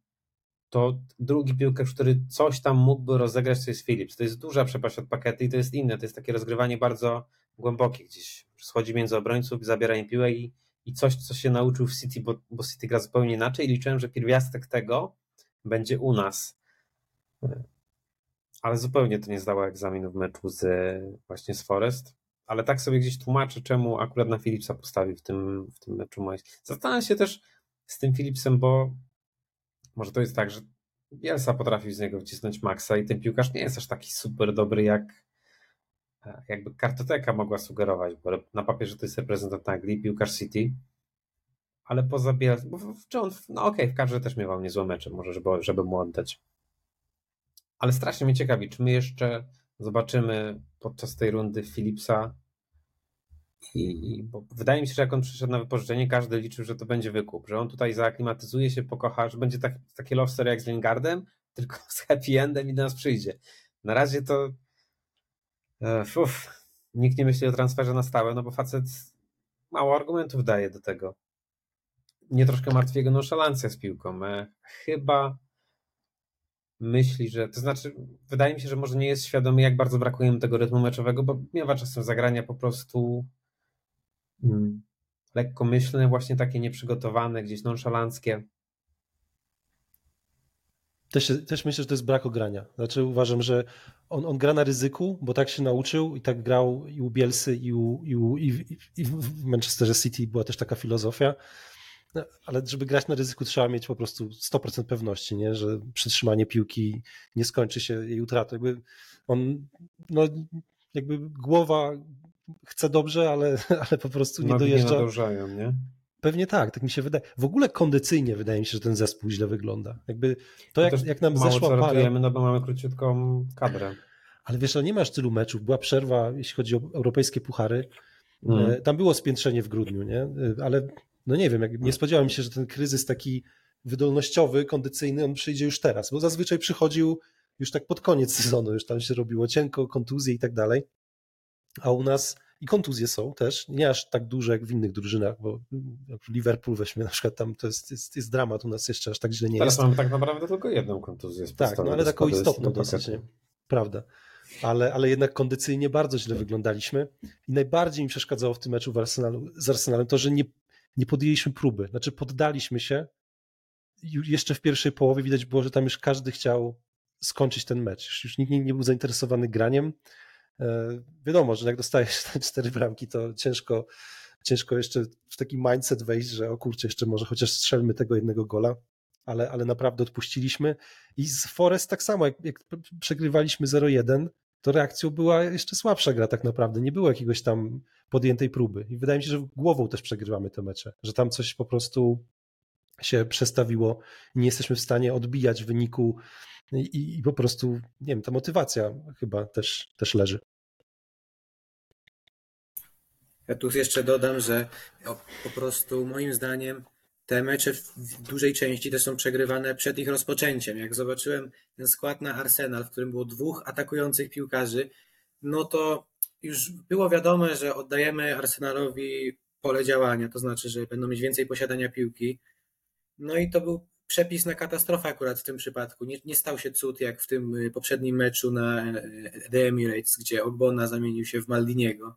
to drugi piłkarz, który coś tam mógłby rozegrać, to jest Philips. To jest duża przepaść od pakety i to jest inne. To jest takie rozgrywanie bardzo głębokie gdzieś. Schodzi między obrońców, zabiera im piłę i, i coś, co się nauczył w City, bo, bo City gra zupełnie inaczej. Liczyłem, że pierwiastek tego będzie u nas. Ale zupełnie to nie zdało egzaminu w meczu z właśnie z Forest. Ale tak sobie gdzieś tłumaczę, czemu akurat na Philipsa postawił w tym, w tym meczu. Zastanawiam się też z tym Philipsem, bo może to jest tak, że Bielsa potrafił z niego wcisnąć maksa i ten piłkarz nie jest aż taki super dobry, jak jakby kartoteka mogła sugerować, bo na papierze to jest reprezentant Anglii, piłkarz City, ale poza Bielsą, bo John, no okej, okay, w każdym też miewał niezłe mecze, może żeby, żeby mu oddać. Ale strasznie mnie ciekawi, czy my jeszcze zobaczymy podczas tej rundy Philipsa i, bo wydaje mi się, że jak on przyszedł na wypożyczenie, każdy liczył, że to będzie wykup, że on tutaj zaaklimatyzuje się, pokocha, że będzie tak, takie love story jak z Lingardem, tylko z happy endem i do nas przyjdzie. Na razie to uf, nikt nie myśli o transferze na stałe, no bo facet mało argumentów daje do tego. Nie troszkę martwi jego nonszalancja z piłką. E, chyba myśli, że to znaczy, wydaje mi się, że może nie jest świadomy, jak bardzo brakuje mu tego rytmu meczowego, bo miewa czasem zagrania po prostu lekkomyślne, właśnie takie nieprzygotowane, gdzieś nonszalanckie. Też, też myślę, że to jest brak ogrania. Znaczy uważam, że on, on gra na ryzyku, bo tak się nauczył i tak grał i u Bielsy i, u, i, u, i, i w Manchesterze City była też taka filozofia, no, ale żeby grać na ryzyku trzeba mieć po prostu 100% pewności, nie? że przytrzymanie piłki nie skończy się jej utratą. Jakby on, no, jakby głowa chce dobrze, ale, ale po prostu nie dojeżdża. Nie nadążają, nie? Pewnie tak, tak mi się wydaje. W ogóle kondycyjnie wydaje mi się, że ten zespół źle wygląda. Jakby to, jak, jak nam mało zeszła co para... no bo mamy króciutką kadrę. Ale wiesz, no nie masz tylu meczów. Była przerwa, jeśli chodzi o europejskie puchary. Mm. Tam było spiętrzenie w grudniu, nie? E, ale no nie wiem, jak, nie spodziewałem się, że ten kryzys taki wydolnościowy, kondycyjny, on przyjdzie już teraz, bo zazwyczaj przychodził już tak pod koniec sezonu, już tam się robiło cienko, kontuzje i tak dalej. A u nas i kontuzje są też, nie aż tak duże jak w innych drużynach, bo Liverpool weźmy na przykład tam, to jest, jest, jest dramat, u nas jeszcze aż tak źle nie Teraz jest. mamy tak naprawdę tylko jedną kontuzję. Z tak, no ale taką istotną dosyć, nie? prawda. Ale, ale jednak kondycyjnie bardzo źle wyglądaliśmy i najbardziej mi przeszkadzało w tym meczu w Arsenalu, z Arsenalem to, że nie, nie podjęliśmy próby, znaczy poddaliśmy się jeszcze w pierwszej połowie widać było, że tam już każdy chciał skończyć ten mecz. Już nikt nie był zainteresowany graniem. E, wiadomo, że jak dostajesz te cztery bramki, to ciężko, ciężko jeszcze w taki mindset wejść, że o kurczę, jeszcze może chociaż strzelmy tego jednego gola, ale, ale naprawdę odpuściliśmy. I z Forest tak samo, jak, jak przegrywaliśmy 0-1, to reakcją była jeszcze słabsza gra tak naprawdę. Nie było jakiegoś tam podjętej próby. I wydaje mi się, że głową też przegrywamy te mecze, że tam coś po prostu się przestawiło. Nie jesteśmy w stanie odbijać wyniku i, i po prostu, nie wiem, ta motywacja chyba też, też leży. Ja tu jeszcze dodam, że po prostu moim zdaniem te mecze w dużej części też są przegrywane przed ich rozpoczęciem. Jak zobaczyłem ten skład na Arsenal, w którym było dwóch atakujących piłkarzy, no to już było wiadome, że oddajemy Arsenalowi pole działania, to znaczy, że będą mieć więcej posiadania piłki. No i to był przepis na katastrofę akurat w tym przypadku. Nie, nie stał się cud jak w tym y, poprzednim meczu na y, The Emirates, gdzie Ogbona zamienił się w Maldiniego.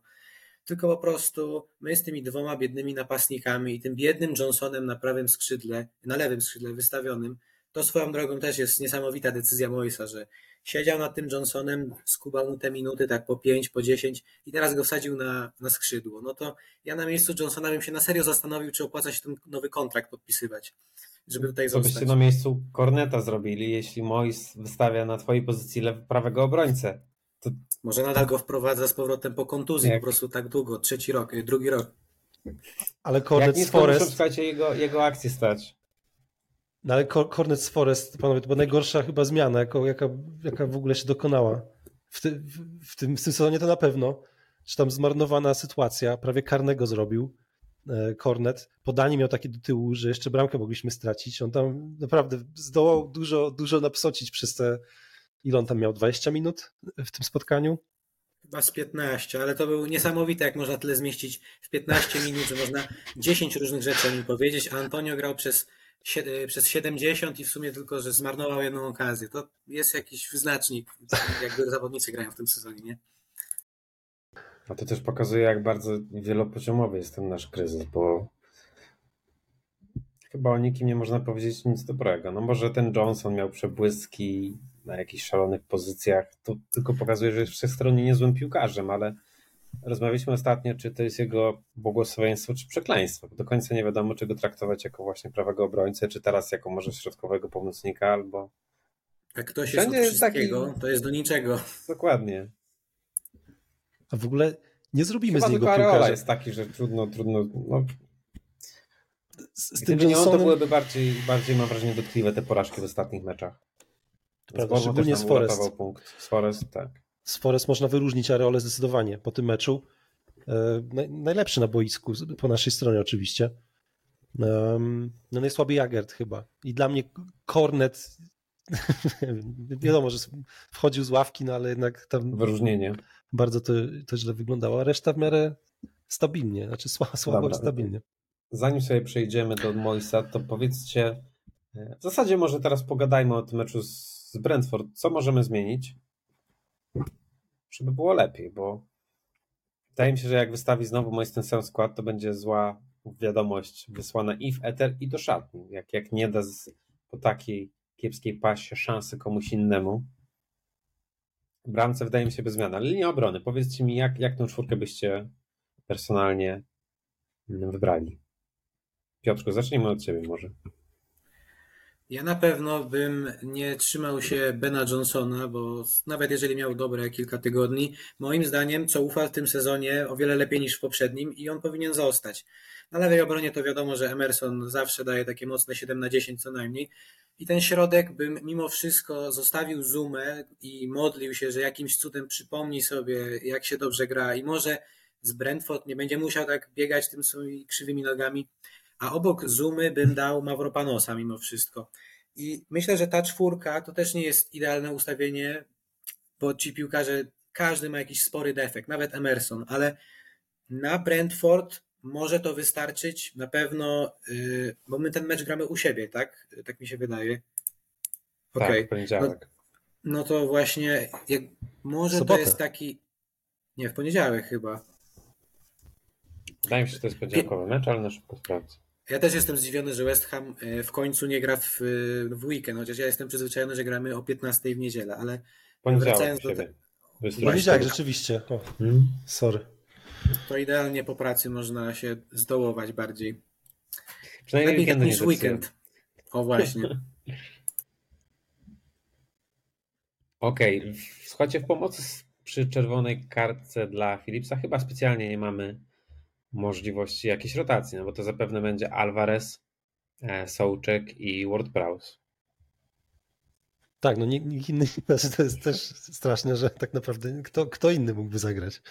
Tylko po prostu my z tymi dwoma biednymi napastnikami i tym biednym Johnsonem na prawym skrzydle, na lewym skrzydle wystawionym, to swoją drogą też jest niesamowita decyzja Moisa, że siedział nad tym Johnsonem, skubał mu te minuty tak po 5, po 10 i teraz go wsadził na, na skrzydło. No to ja na miejscu Johnsona bym się na serio zastanowił, czy opłaca się ten nowy kontrakt podpisywać żeby tutaj Co byście na miejscu Korneta zrobili, jeśli Mois wystawia na twojej pozycji lew, prawego obrońcę? To... Może nadal go wprowadza z powrotem po kontuzji, Jak? po prostu tak długo, trzeci rok, y, drugi rok. Ale Kornet z Forest... słuchajcie, jego, jego akcji stać. No ale Kornet z Forest, panowie, to była najgorsza chyba zmiana, jaka, jaka, jaka w ogóle się dokonała. W, ty, w, w, tym, w tym sezonie to na pewno. Czy tam zmarnowana sytuacja, prawie karnego zrobił Kornet. Podanie miał takie do tyłu, że jeszcze bramkę mogliśmy stracić. On tam naprawdę zdołał dużo, dużo napsocić przez te, ile on tam miał, 20 minut w tym spotkaniu? Chyba z 15, ale to był niesamowite, jak można tyle zmieścić w 15 minut, że można 10 różnych rzeczy o nim powiedzieć, a Antonio grał przez, przez 70 i w sumie tylko, że zmarnował jedną okazję. To jest jakiś wyznacznik, jak zawodnicy grają w tym sezonie, nie? A to też pokazuje, jak bardzo wielopoziomowy jest ten nasz kryzys, bo chyba o nikim nie można powiedzieć nic dobrego. No może ten Johnson miał przebłyski na jakichś szalonych pozycjach, to tylko pokazuje, że jest wszechstronnie niezłym piłkarzem, ale rozmawialiśmy ostatnio, czy to jest jego błogosławieństwo, czy przekleństwo. Do końca nie wiadomo, czy go traktować jako właśnie prawego obrońcę, czy teraz jako może środkowego pomocnika, albo, Jak ktoś jest Wszędzie od jest taki- wszystkiego, to jest do niczego. Dokładnie. A w ogóle nie zrobimy Chyba z niego piłkarza. jest taki, że trudno, trudno. No, Z, z tym gdyby nie on, to Johnsonem, byłyby bardziej, bardziej, mam wrażenie, dotkliwe te porażki w ostatnich meczach. prawda, szczególnie z Forest. punkt. Z Forest, tak. z Forest można wyróżnić Areolę zdecydowanie po tym meczu. E, naj, najlepszy na boisku, po naszej stronie oczywiście. No najsłabiej Jagert chyba. I dla mnie Kornet, wiadomo, że wchodził z ławki, no ale jednak tam Wyróżnienie. Bardzo to, to źle wyglądało, a reszta w miarę stabilnie, znaczy słabo, słabo stabilnie. Zanim sobie przejdziemy do Moisa, to powiedzcie, e, w zasadzie może teraz pogadajmy o tym meczu z z Brentford. Co możemy zmienić, żeby było lepiej, bo wydaje mi się, że jak wystawi znowu Mois ten sam skład, to będzie zła wiadomość wysłana i w Eter, i do szatni. Jak, jak nie da z, po takiej kiepskiej pasie szansy komuś innemu. Bramce wydaje mi się bez zmian, ale linia obrony. Powiedzcie mi, jak, jak tą czwórkę byście personalnie mm, wybrali? Piotrku, zacznijmy od ciebie może. Ja na pewno bym nie trzymał się Bena Johnsona, bo nawet jeżeli miał dobre kilka tygodni, moim zdaniem co ufa w tym sezonie o wiele lepiej niż w poprzednim i on powinien zostać. Na lewej obronie to wiadomo, że Emerson zawsze daje takie mocne 7 na 10 co najmniej. I ten środek bym mimo wszystko zostawił Zoomę i modlił się, że jakimś cudem przypomni sobie, jak się dobrze gra i może z Brentford nie będzie musiał tak biegać tym swoimi krzywymi nogami. A obok Zoomy bym dał Mavropanosa mimo wszystko. I myślę, że ta czwórka to też nie jest idealne ustawienie, bo ci piłkarze, każdy ma jakiś spory defekt, nawet Emerson, ale na Brentford może to wystarczyć na pewno, yy, bo my ten mecz gramy u siebie, tak? Tak mi się wydaje. Okej. Tak, w poniedziałek. No to właśnie, jak, może Sobotę. to jest taki. Nie, w poniedziałek chyba. Wydaje mi się, że to jest poniedziałkowy mecz, ale na szybko sprawdzę. Ja też jestem zdziwiony, że West Ham e, w końcu nie gra w, w weekend, chociaż ja jestem przyzwyczajony, że gramy o 15 w niedzielę, ale Poniedziałek Wracając do siebie. te- Wystroj- Poniedziałek rzeczywiście. O, Hmm? sorry. To idealnie po pracy można się zdołować bardziej. Przynajmniej Lepiej tak niż weekend. O właśnie. Okej, słuchajcie, w pomocy przy czerwonej kartce dla Philipsa chyba specjalnie nie mamy możliwości jakiejś rotacji, no bo to zapewne będzie Alvarez, e, Sołczek i Ward-Prowse. Tak, no nikt, nikt inny, znaczy to jest też straszne, że tak naprawdę kto, kto inny mógłby zagrać.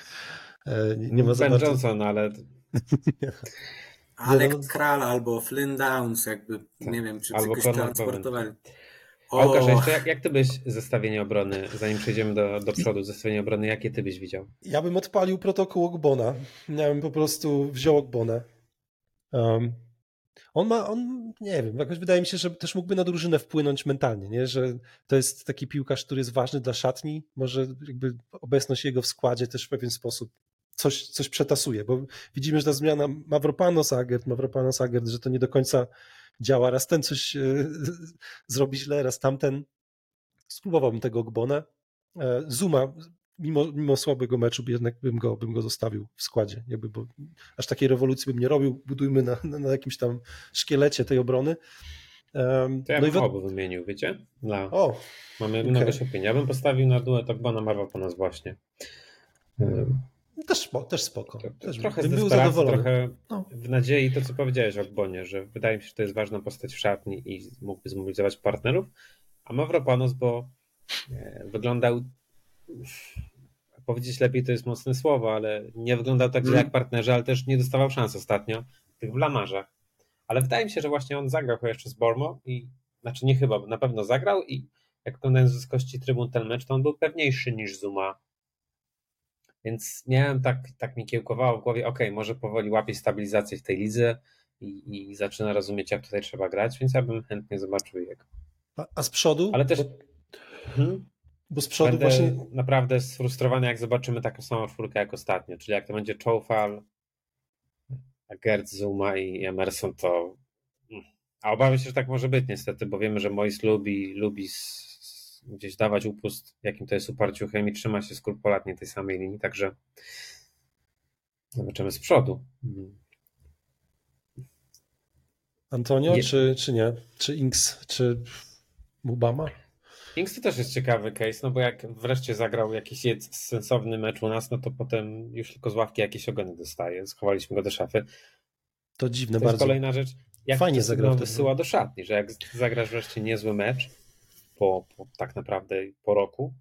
E, Nie, nie ma za Ben bardzo... Johnson, ale Alek no- Kral albo Flynn Downs, jakby nie wiem, czy Albo transportowali. A Łukasz, jeszcze jak, jak ty byś zestawienie obrony, zanim przejdziemy do, do przodu, zestawienie obrony, jakie ty byś widział? Ja bym odpalił protokół Ogbona. Ja bym po prostu wziął Ogbona. Um, on ma, on, nie wiem, jakoś wydaje mi się, że też mógłby na drużynę wpłynąć mentalnie, nie? że to jest taki piłkarz, który jest ważny dla szatni, może jakby obecność jego w składzie też w pewien sposób coś, coś przetasuje, bo widzimy, że ta zmiana Mavropanos Agert, Mavropanos Agert, że to nie do końca działa. Raz ten coś e, zrobi źle, raz tamten. Spróbowałbym tego Ogbona. E, Zuma, mimo, mimo słabego meczu, jednak bym go, bym go zostawił w składzie. Jakby, bo aż takiej rewolucji bym nie robił. Budujmy na, na, na jakimś tam szkielecie tej obrony. Um, To ja no i bym wi- obu wymienił, wiecie? Dla, o, mamy okej. mnogo. Ja bym postawił na duet Ogbona Marwa po nas właśnie. Ym, też, też spoko. to- to Też trochę bym był zadowolony. trochę No. w nadziei to, co powiedziałeś o Ogbonie, że wydaje mi się, że to jest ważna postać w szatni i mógłby zmobilizować partnerów, a Mavropanos, bo e, wyglądał powiedzieć lepiej to jest mocne słowo, ale nie wyglądał tak źle Mm. jak partnerzy, ale też nie dostawał szans ostatnio w tych blamarzach. Ale wydaje mi się, że właśnie on zagrał chyba jeszcze z Bormo i znaczy nie chyba, bo na pewno zagrał i jak oglądając z kości trybun ten mecz, to on był pewniejszy niż Zuma. Więc nie wiem, tak, tak mi kiełkowało w głowie, ok, może powoli łapie stabilizację w tej lidze i, i zaczyna rozumieć, jak tutaj trzeba grać, więc ja bym chętnie zobaczył jego. A, a z przodu? Ale też Bo, hmm, bo z przodu będę właśnie naprawdę sfrustrowany, jak zobaczymy taką samą czwórkę jak ostatnio, czyli jak to będzie Choufal, Gerd, Zuma i Emerson, to a obawiam się, że tak może być niestety, bo wiemy, że Mois lubi, lubi gdzieś dawać upust, jakim to jest uparciuchem i trzyma się skrupulatnie tej samej linii, także zobaczymy z przodu. Mm. Antonio, Je- czy, czy nie? Czy Inks, czy Mubama? Inks to też jest ciekawy case, no bo jak wreszcie zagrał jakiś sensowny mecz u nas, no to potem już tylko z ławki jakieś ogony dostaje. Schowaliśmy go do szafy. To dziwne to bardzo. jest kolejna rzecz. Jak Fajnie zagrał. No, wysyła do szatni, że jak zagrasz wreszcie niezły mecz po, po tak naprawdę po roku,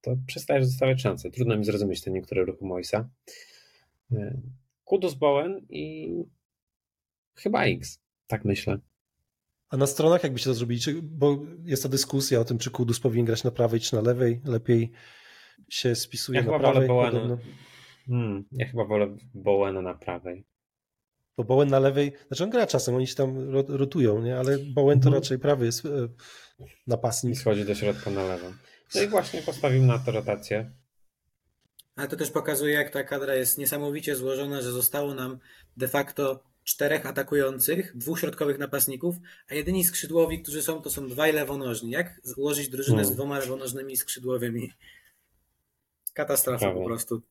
to przestajesz zostawiać szanse. Trudno mi zrozumieć te niektóre ruchy Moisa. E, Kudus Bowen i chyba X, tak myślę. A na stronach jakbyście to zrobili? Czy, bo jest ta dyskusja o tym, czy Kudus powinien grać na prawej czy na lewej. Lepiej się spisuje ja na chyba prawej. Bowena. Hmm, ja chyba wolę Bowena na prawej. Bo Bowen na lewej, znaczy on gra czasem, oni się tam rotują, nie? ale Bowen to Mhm. raczej prawy jest e, napastnik. I schodzi do środka na lewo. No i właśnie postawimy na to rotację. Ale to też pokazuje, jak ta kadra jest niesamowicie złożona, że zostało nam de facto czterech atakujących, dwóch środkowych napastników, a jedyni skrzydłowi, którzy są, to są dwaj lewonożni. Jak ułożyć drużynę z Hmm. dwoma lewonożnymi skrzydłowymi? Katastrofa Prawie. po prostu.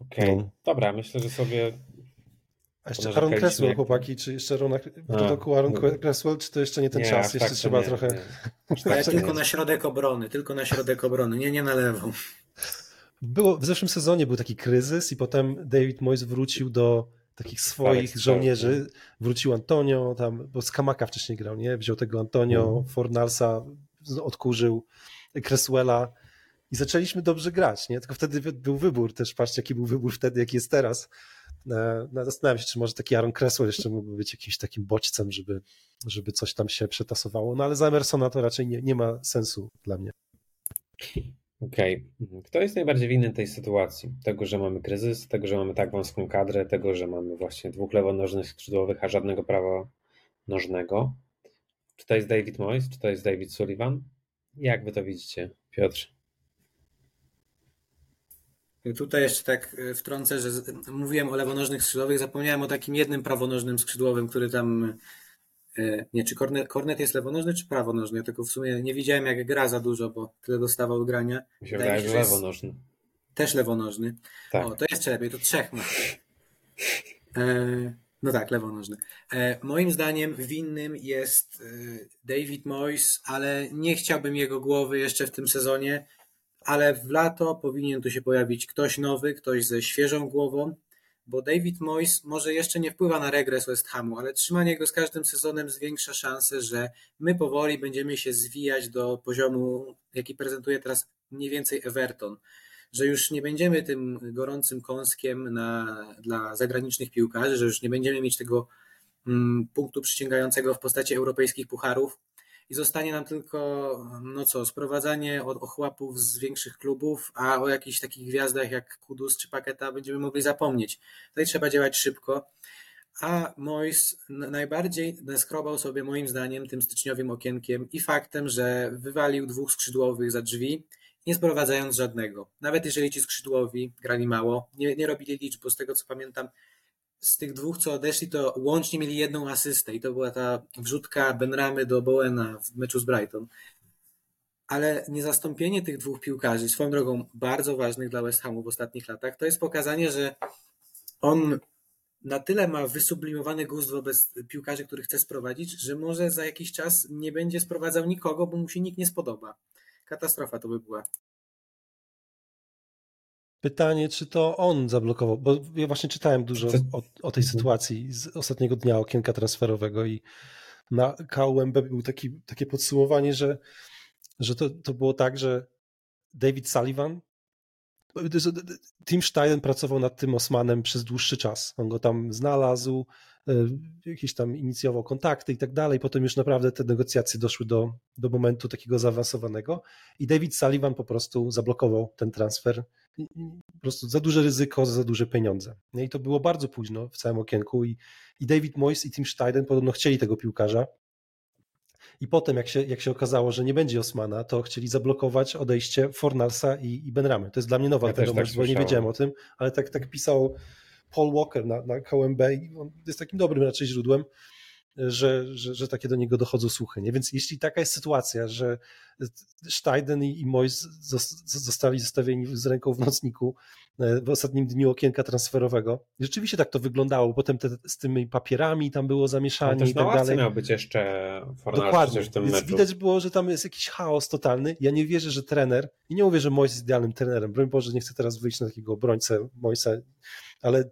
Okej, No. dobra, myślę, że sobie A jeszcze Aaron Cresswell, jak- chłopaki, czy jeszcze Aaron, A, to wokół Aaron no. Cresswell, czy to jeszcze nie ten nie, czas? Jeszcze tak trzeba nie, trochę... nie. Ale Tak, tylko nie. na środek obrony, tylko na środek obrony, nie, nie na lewą. Było, w zeszłym sezonie był taki kryzys i potem David Moyes wrócił do takich swoich strzałów, żołnierzy. Wrócił Antonio, tam, bo Skamaka wcześniej grał, nie? Wziął tego Antonio, Mhm. Fornalsa, odkurzył Cresswella i zaczęliśmy dobrze grać, nie? Tylko wtedy był wybór też, patrzcie jaki był wybór wtedy, jaki jest teraz. E, no, Zastanawiam się, czy może taki Aaron Cresswell jeszcze mógłby być jakimś takim bodźcem, żeby, żeby coś tam się przetasowało, no ale za Emersona to raczej nie, nie ma sensu dla mnie. Okej. Kto jest najbardziej winny tej sytuacji? Tego, że mamy kryzys, tego, że mamy tak wąską kadrę, tego, że mamy właśnie dwóch lewonożnych skrzydłowych, a żadnego prawonożnego. Czy to jest David Moyes, czy to jest David Sullivan? Jak wy to widzicie, Piotr? Tutaj jeszcze tak e, wtrącę, że mówiłem o lewonożnych skrzydłowych, zapomniałem o takim jednym prawonożnym skrzydłowym, który tam. E, Nie, czy Kornet, Kornet jest lewonożny, czy prawonożny? Ja tylko w sumie nie widziałem, jak gra za dużo, bo tyle dostawał grania. Mi się Wydaje że lewonożny. Też lewonożny. Tak. O, to jeszcze lepiej, to trzech ma. E, no tak, lewonożny. E, moim zdaniem winnym jest e, David Moyes, ale nie chciałbym jego głowy jeszcze w tym sezonie, ale w lato powinien tu się pojawić ktoś nowy, ktoś ze świeżą głową, bo David Moyes może jeszcze nie wpływa na regres West Hamu, ale trzymanie go z każdym sezonem zwiększa szansę, że my powoli będziemy się zwijać do poziomu, jaki prezentuje teraz mniej więcej Everton że już nie będziemy tym gorącym kąskiem na, dla zagranicznych piłkarzy, że już nie będziemy mieć tego mm, punktu przyciągającego w postaci europejskich pucharów i zostanie nam tylko, no co, sprowadzanie od ochłapów z większych klubów, a o jakichś takich gwiazdach jak Kudus czy Paketa będziemy mogli zapomnieć. Tutaj trzeba działać szybko. A Mois najbardziej naskrobał sobie moim zdaniem tym styczniowym okienkiem i faktem, że wywalił dwóch skrzydłowych za drzwi, nie sprowadzając żadnego. Nawet jeżeli ci skrzydłowi grali mało, nie, nie robili liczb, bo z tego co pamiętam, z tych dwóch, co odeszli, to łącznie mieli jedną asystę i to była ta wrzutka Benramy do Bowena w meczu z Brighton. Ale niezastąpienie tych dwóch piłkarzy, swoją drogą bardzo ważnych dla West Hamu w ostatnich latach, to jest pokazanie, że on na tyle ma wysublimowany gust wobec piłkarzy, których chce sprowadzić, że może za jakiś czas nie będzie sprowadzał nikogo, bo mu się nikt nie spodoba. Katastrofa to by była. Pytanie, czy to on zablokował, bo ja właśnie czytałem dużo o, o tej sytuacji z ostatniego dnia okienka transferowego i na KUMB był taki, takie podsumowanie, że, że to, to było tak, że David Sullivan, Tim Stein pracował nad tym Osmanem przez dłuższy czas. On go tam znalazł, jakieś tam inicjował kontakty i tak dalej. Potem już naprawdę te negocjacje doszły do, do momentu takiego zaawansowanego i David Sullivan po prostu zablokował ten transfer. Po prostu za duże ryzyko, za duże pieniądze. I to było bardzo późno w całym okienku i, i David Moyes i Tim Stein podobno chcieli tego piłkarza. I potem, jak się, jak się okazało, że nie będzie Osmana, to chcieli zablokować odejście Fornalsa i, i Benramy. To jest dla mnie nowa Ja wiadomość, tak bo nie wiedziałem o tym, ale tak, tak pisał Paul Walker na, na KMB i on jest takim dobrym raczej źródłem. że, że, że takie do niego dochodzą słuchy. Nie? Więc jeśli taka jest sytuacja, że Steiden i Mois zostali zostawieni z ręką w nocniku e, w ostatnim dniu okienka transferowego, rzeczywiście tak to wyglądało. Potem te, z tymi papierami tam było zamieszanie i tak dalej. miał być jeszcze Dokładnie. W tym Więc meczu. widać było, że tam jest jakiś chaos totalny. Ja nie wierzę, że trener, i nie mówię, że Mois jest idealnym trenerem, broń Boże, nie chcę teraz wyjść na takiego obrońcę Moisa, ale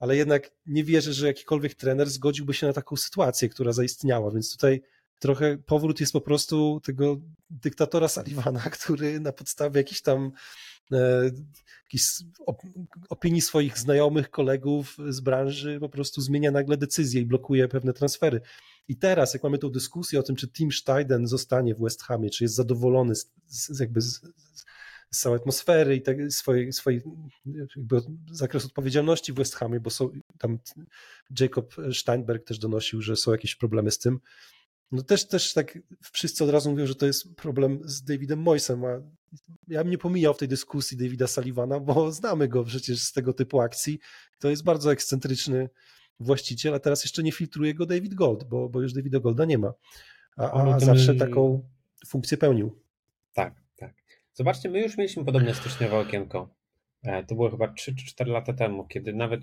ale jednak nie wierzę, że jakikolwiek trener zgodziłby się na taką sytuację, która zaistniała, więc tutaj trochę powrót jest po prostu tego dyktatora Sullivana, który na podstawie jakichś tam e, jakichś opinii swoich znajomych, kolegów z branży po prostu zmienia nagle decyzje i blokuje pewne transfery. I teraz, jak mamy tą dyskusję o tym, czy Tim Steiden zostanie w West Hamie, czy jest zadowolony z, z jakby z, całej atmosfery i tak, swojej, swojej zakres odpowiedzialności w West Hamie, bo są tam Jacob Steinberg też donosił, że są jakieś problemy z tym. No też, też tak wszyscy od razu mówią, że to jest problem z Davidem Moisem, a ja bym nie pomijał w tej dyskusji Davida Sullivana, bo znamy go przecież z tego typu akcji. To jest bardzo ekscentryczny właściciel, a teraz jeszcze nie filtruje go David Gold, bo, bo już Davida Golda nie ma. A, a zawsze taką funkcję pełnił. Tak, Zobaczcie, my już mieliśmy podobne styczniowe okienko. E, to było chyba 3 czy 4 lata temu, kiedy nawet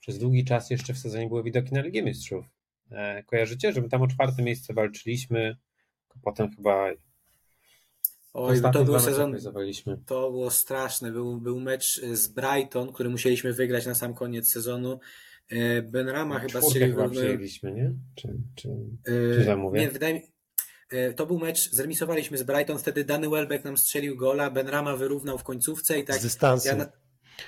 przez długi czas jeszcze w sezonie były widoki na Ligę Mistrzów. E, kojarzycie, że my tam o czwarte miejsce walczyliśmy, potem chyba Oj, to był sezon. To było straszne. Był, był mecz z Brighton, który musieliśmy wygrać na sam koniec sezonu. E, Benrama no, chyba strzelił. chyba przyjęliśmy, nie? Czy, czy, czy zamówię? Nie, wydaje mi to był mecz, zremisowaliśmy z Brighton, wtedy Dany Welbeck nam strzelił gola, Ben Rama wyrównał w końcówce i tak... Z dystansu. Ja na,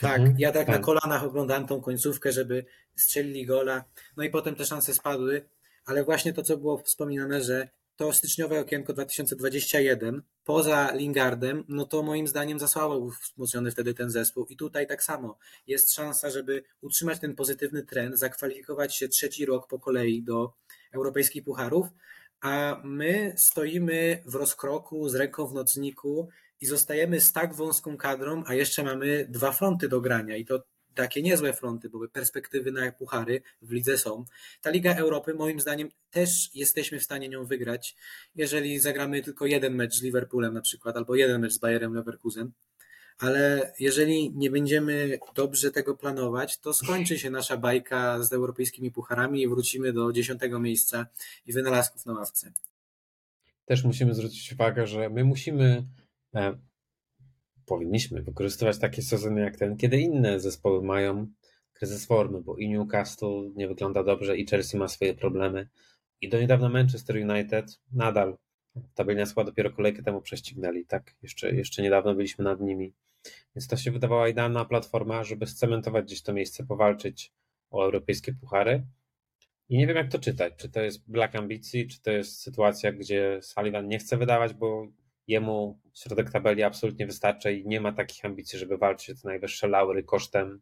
tak, mhm, ja tak, tak, na kolanach oglądałem tą końcówkę, żeby strzelili gola, no i potem te szanse spadły, ale właśnie to, co było wspominane, że to styczniowe okienko 2021, poza Lingardem, no to moim zdaniem za słabo był wzmocniony wtedy ten zespół. I tutaj tak samo jest szansa, żeby utrzymać ten pozytywny trend, zakwalifikować się trzeci rok po kolei do europejskich pucharów, a my stoimy w rozkroku z ręką w nocniku i zostajemy z tak wąską kadrą, a jeszcze mamy dwa fronty do grania i to takie niezłe fronty, bo perspektywy na puchary w lidze są. Ta Liga Europy moim zdaniem też jesteśmy w stanie nią wygrać, jeżeli zagramy tylko jeden mecz z Liverpoolem na przykład, albo jeden mecz z Bayerem Leverkusen ale jeżeli nie będziemy dobrze tego planować, to skończy się nasza bajka z europejskimi pucharami i wrócimy do dziesiątego miejsca i wynalazków na ławce. Też musimy zwrócić uwagę, że my musimy, e, powinniśmy wykorzystywać takie sezony jak ten, kiedy inne zespoły mają kryzys formy, bo i Newcastle nie wygląda dobrze, i Chelsea ma swoje problemy, i do niedawna Manchester United nadal tabelnia skład dopiero kolejkę temu prześcignęli, tak? Jeszcze, jeszcze niedawno byliśmy nad nimi. Więc to się wydawała idealna platforma, żeby scementować gdzieś to miejsce, powalczyć o europejskie puchary. I nie wiem, jak to czytać. Czy to jest brak ambicji, czy to jest sytuacja, gdzie Sullivan nie chce wydawać, bo jemu środek tabeli absolutnie wystarcza i nie ma takich ambicji, żeby walczyć o te najwyższe laury kosztem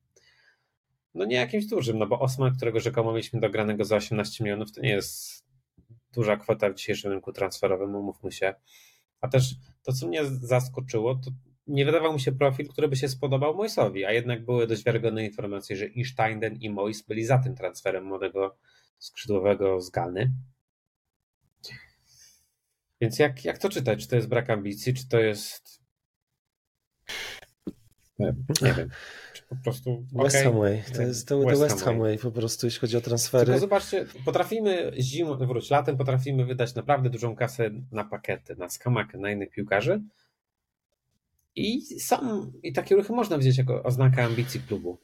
no nie jakimś dużym, no bo Osman, którego rzekomo mieliśmy dogranego za 18 milionów, to nie jest duża kwota w dzisiejszym rynku transferowym, umówmy się. A też to, co mnie zaskoczyło, to nie wydawał mi się profil, który by się spodobał Moisowi, a jednak były dość wiarygodne informacje, że i Steinden i Mois byli za tym transferem młodego skrzydłowego z Gany. Więc jak, jak to czytać? Czy to jest brak ambicji, czy to jest. Nie, nie wiem. Czy po prostu. West okay. Ham Way. To jest to West, West Ham Way po prostu, jeśli chodzi o transfery. Tylko zobaczcie, potrafimy zimą, wróć, latem potrafimy wydać naprawdę dużą kasę na pakety, na skamakę, na innych piłkarzy, i sam, i takie ruchy można wziąć jako oznakę ambicji klubu.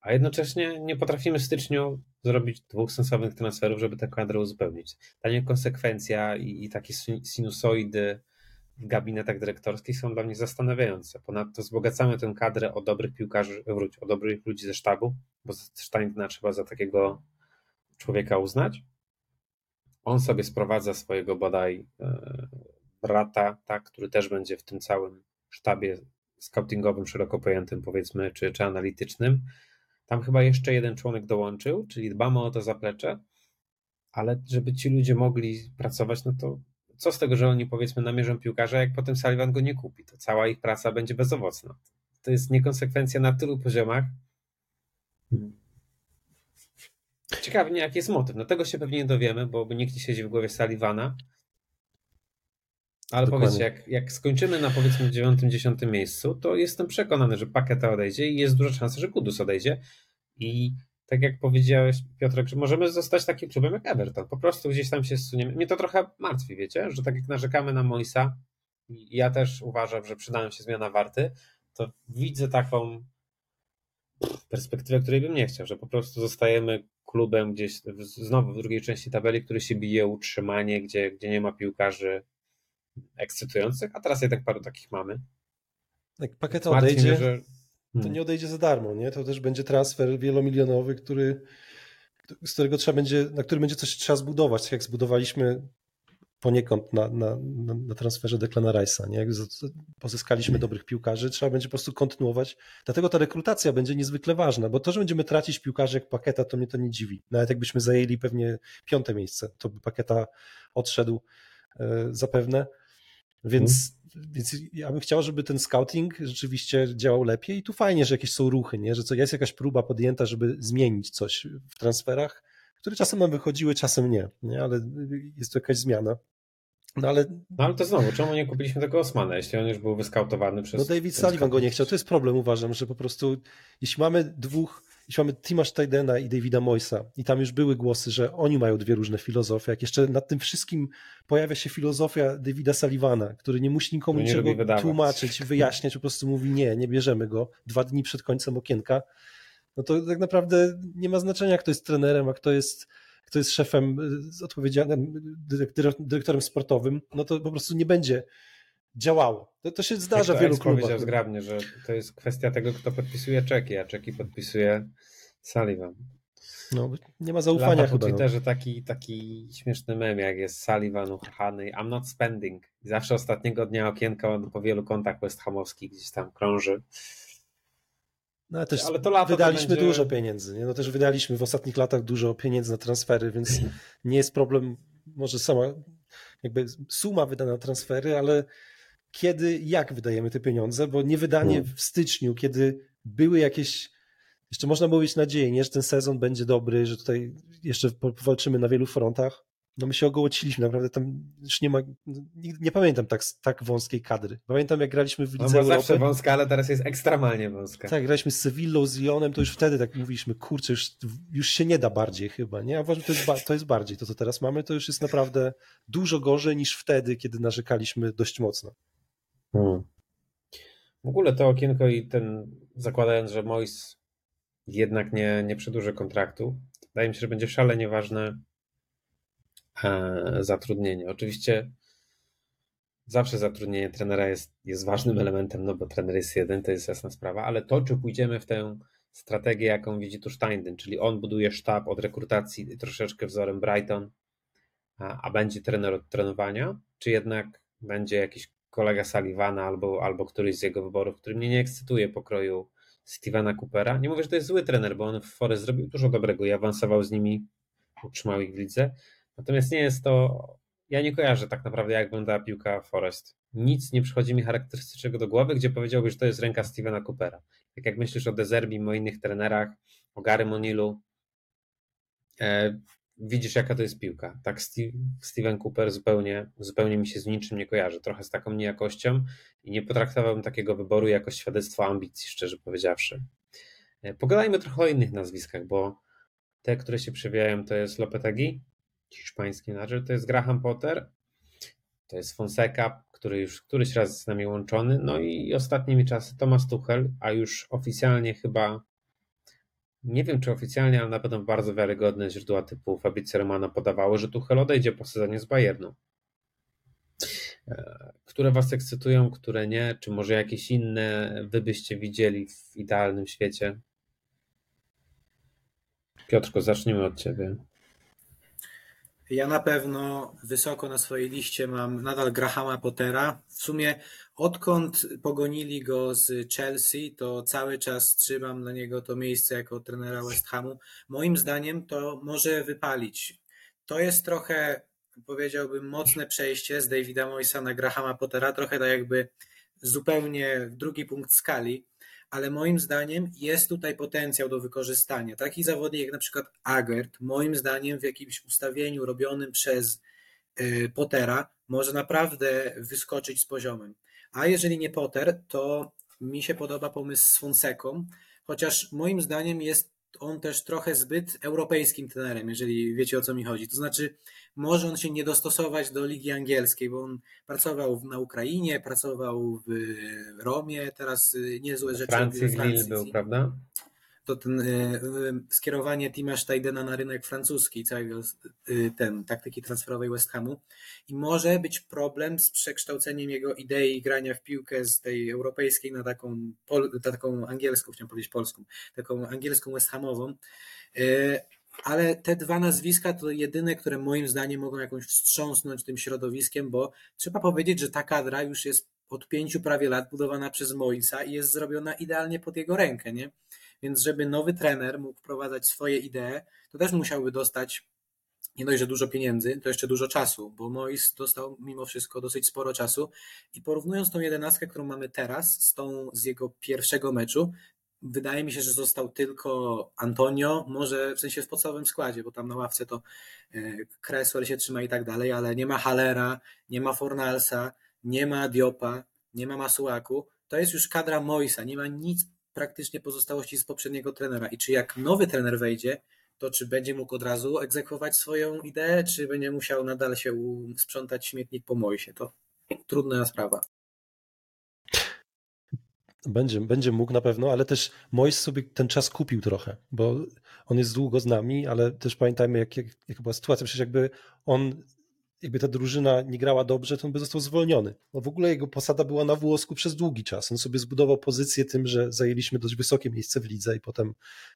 A jednocześnie nie potrafimy w styczniu zrobić dwóch sensownych transferów, żeby tę kadrę uzupełnić. Ta niekonsekwencja i, i takie sinusoidy w gabinetach dyrektorskich są dla mnie zastanawiające. Ponadto wzbogacamy tę kadrę o dobrych piłkarzy, wróć, o dobrych ludzi ze sztabu, bo Steindna trzeba za takiego człowieka uznać. On sobie sprowadza swojego bodaj e, brata, tak, który też będzie w tym całym sztabie scoutingowym, szeroko pojętym, powiedzmy, czy, czy analitycznym. Tam chyba jeszcze jeden członek dołączył, czyli dbamy o to zaplecze, ale żeby ci ludzie mogli pracować, no to co z tego, że oni powiedzmy namierzą piłkarza, jak potem Sullivan go nie kupi, to cała ich praca będzie bezowocna. To jest niekonsekwencja na tylu poziomach. Ciekawe, nie, jaki jest motyw. No tego się pewnie nie dowiemy, bo nikt nie siedzi w głowie Sullivana. Ale Dokładnie. powiedzcie, jak, jak skończymy na powiedzmy dziewiątym, dziesiątym miejscu, to jestem przekonany, że Paketa odejdzie i jest duża szansa, że Kudus odejdzie. I tak jak powiedziałeś, Piotrek, że możemy zostać takim klubem jak Everton. Po prostu gdzieś tam się zsuniemy. Mnie to trochę martwi, wiecie, że tak jak narzekamy na Moisa, ja też uważam, że przydają się zmiana warty, to widzę taką perspektywę, której bym nie chciał, że po prostu zostajemy klubem gdzieś znowu w drugiej części tabeli, który się bije utrzymanie, gdzie, gdzie nie ma piłkarzy ekscytujących, a teraz jednak paru takich mamy. Jak pakiet odejdzie, że... to hmm. nie odejdzie za darmo, nie? To też będzie transfer wielomilionowy, który, z którego trzeba będzie, na który będzie coś trzeba zbudować, tak jak zbudowaliśmy poniekąd na, na, na, na transferze Declana Rice'a. Nie? Jak pozyskaliśmy dobrych piłkarzy, trzeba będzie po prostu kontynuować. Dlatego ta rekrutacja będzie niezwykle ważna, bo to, że będziemy tracić piłkarzy jak Paketa, to mnie to nie dziwi. Nawet jakbyśmy zajęli pewnie piąte miejsce, to by Paketa odszedł e, zapewne. Więc, hmm. więc ja bym chciał, żeby ten scouting rzeczywiście działał lepiej i tu fajnie, że jakieś są ruchy, nie? że co, jest jakaś próba podjęta, żeby zmienić coś w transferach, które czasem nam wychodziły, czasem nie, nie? ale jest to jakaś zmiana. No ale... no ale to znowu, czemu nie kupiliśmy tego Osmana, jeśli on już był wyskautowany przez... No David Sullivan go nie chciał, to jest problem uważam, że po prostu jeśli mamy dwóch, jeśli mamy Tima Steidena i Davida Moisa i tam już były głosy, że oni mają dwie różne filozofie, jak jeszcze nad tym wszystkim pojawia się filozofia Davida Sullivana, który nie musi nikomu niczego tłumaczyć, wyjaśniać, po prostu mówi nie, nie bierzemy go dwa dni przed końcem okienka, no to tak naprawdę nie ma znaczenia, kto jest trenerem, a kto jest kto jest szefem y, odpowiedzialnym, dyrektorem sportowym, no to po prostu nie będzie działało. To, to się zdarza w wielu klubach. powiedział zgrabnie, że to jest kwestia tego, kto podpisuje czeki, a czeki podpisuje Sullivan. No, nie ma zaufania Lata chyba. Na no. Twitterze no. taki, taki śmieszny mem, jak jest Sullivan uchany, I'm not spending. I zawsze ostatniego dnia okienka po wielu kontach West Hamowskich gdzieś tam krąży. No, ale też ale to wydaliśmy będzie... dużo pieniędzy. Nie? No też wydaliśmy w ostatnich latach dużo pieniędzy na transfery, więc nie jest problem, może sama jakby suma wydana na transfery, ale kiedy, jak wydajemy te pieniądze, bo nie wydanie hmm. w styczniu, kiedy były jakieś, jeszcze można było mieć nadzieję, nie, że ten sezon będzie dobry, że tutaj jeszcze powalczymy na wielu frontach, no my się ogołociliśmy, naprawdę tam już nie ma, nie, nie pamiętam tak, tak wąskiej kadry. Pamiętam jak graliśmy w no Lidze no, Europy. zawsze wąska, ale teraz jest ekstremalnie wąska. Tak, graliśmy z Sevillą, z Lyonem, to już wtedy tak mówiliśmy, kurczę, już, już się nie da bardziej chyba, nie? A uważam, to jest, to jest bardziej, to co teraz mamy, to już jest naprawdę dużo gorzej niż wtedy, kiedy narzekaliśmy dość mocno. Hmm. W ogóle to okienko i ten, zakładając, że Mois jednak nie, nie przedłuży kontraktu, wydaje mi się, że będzie szalenie ważne E, zatrudnienie. Oczywiście zawsze zatrudnienie trenera jest, jest ważnym elementem, no bo trener jest jeden, to jest jasna sprawa, ale to, czy pójdziemy w tę strategię, jaką widzi tu Steindyn, czyli on buduje sztab od rekrutacji troszeczkę wzorem Brighton, a, a będzie trener od trenowania, czy jednak będzie jakiś kolega Sullivana albo, albo któryś z jego wyborów, który mnie nie ekscytuje pokroju Stevena Coopera. Nie mówię, że to jest zły trener, bo on w Forest zrobił dużo dobrego i awansował z nimi, utrzymał ich w lidze, Natomiast nie jest to. Ja nie kojarzę tak naprawdę, jak wyglądała piłka Forest. Nic nie przychodzi mi charakterystycznego do głowy, gdzie powiedziałbyś, że to jest ręka Stevena Coopera. Tak jak myślisz o Dezerbim, o innych trenerach, o Gary Monilu, e, widzisz, jaka to jest piłka. Tak Steve, Steven Cooper zupełnie, zupełnie mi się z niczym nie kojarzy. Trochę z taką niejakością i nie potraktowałbym takiego wyboru jako świadectwo ambicji, szczerze powiedziawszy. E, pogadajmy trochę o innych nazwiskach, bo te, które się przewijają, to jest Lopetegi, hiszpański menadżer, to jest Graham Potter, to jest Fonseca, który już któryś raz jest z nami łączony, no i ostatnimi czasy Thomas Tuchel, a już oficjalnie chyba, nie wiem czy oficjalnie, ale na pewno bardzo wiarygodne źródła typu Fabrizio Romano podawały, że Tuchel odejdzie po sezonie z Bayernu. E, które was ekscytują, które nie? Czy może jakieś inne wy byście widzieli w idealnym świecie? Piotrko, zacznijmy od ciebie. Ja na pewno wysoko na swojej liście mam nadal Grahama Pottera. W sumie odkąd pogonili go z Chelsea, to cały czas trzymam na niego to miejsce jako trenera West Hamu. Moim zdaniem to może wypalić. To jest trochę, powiedziałbym, mocne przejście z Davida Moisa na Grahama Pottera, trochę tak jakby zupełnie drugi punkt skali, ale moim zdaniem jest tutaj potencjał do wykorzystania. Taki zawodnik jak na przykład Agert, moim zdaniem w jakimś ustawieniu robionym przez y, Pottera może naprawdę wyskoczyć z poziomem. A jeżeli nie Potter, to mi się podoba pomysł z Fonseką, chociaż moim zdaniem jest on też trochę zbyt europejskim trenerem, jeżeli wiecie o co mi chodzi. To znaczy, może on się nie dostosować do ligi angielskiej, bo on pracował na Ukrainie, pracował w Romie, teraz y, niezłe rzeczy Francji, Francji. był, prawda? To ten y, y, skierowanie Tima Steidena na rynek francuski, całego y, ten, taktyki transferowej West Hamu i może być problem z przekształceniem jego idei grania w piłkę z tej europejskiej na taką, na taką angielską, chciałem powiedzieć polską, taką angielską West Hamową, ale te dwa nazwiska to jedyne, które moim zdaniem mogą jakąś wstrząsnąć tym środowiskiem, bo trzeba powiedzieć, że ta kadra już jest od pięciu prawie lat budowana przez Moisa i jest zrobiona idealnie pod jego rękę, nie? Więc żeby nowy trener mógł wprowadzać swoje idee, to też musiałby dostać nie dość, że dużo pieniędzy, to jeszcze dużo czasu, bo Mois dostał mimo wszystko dosyć sporo czasu. I porównując tą jedenastkę, którą mamy teraz z tą z jego pierwszego meczu, wydaje mi się, że został tylko Antonio, może w sensie w podstawowym składzie, bo tam na ławce to Cresswell się trzyma i tak dalej, ale nie ma Halera, nie ma Fornalsa, nie ma Diopa, nie ma Masuaku, to jest już kadra Moisa, nie ma nic praktycznie pozostałości z poprzedniego trenera? I czy jak nowy trener wejdzie, to czy będzie mógł od razu egzekwować swoją ideę, czy będzie musiał nadal się sprzątać śmietnik po Moisie, to trudna sprawa. Będzie, będzie mógł na pewno, ale też Mois sobie ten czas kupił trochę, bo on jest długo z nami, ale też pamiętajmy, jak, jak, jak była sytuacja, przecież jakby on jakby ta drużyna nie grała dobrze, to on by został zwolniony. No w ogóle jego posada była na włosku przez długi czas. On sobie zbudował pozycję tym, że zajęliśmy dość wysokie miejsce w lidze i potem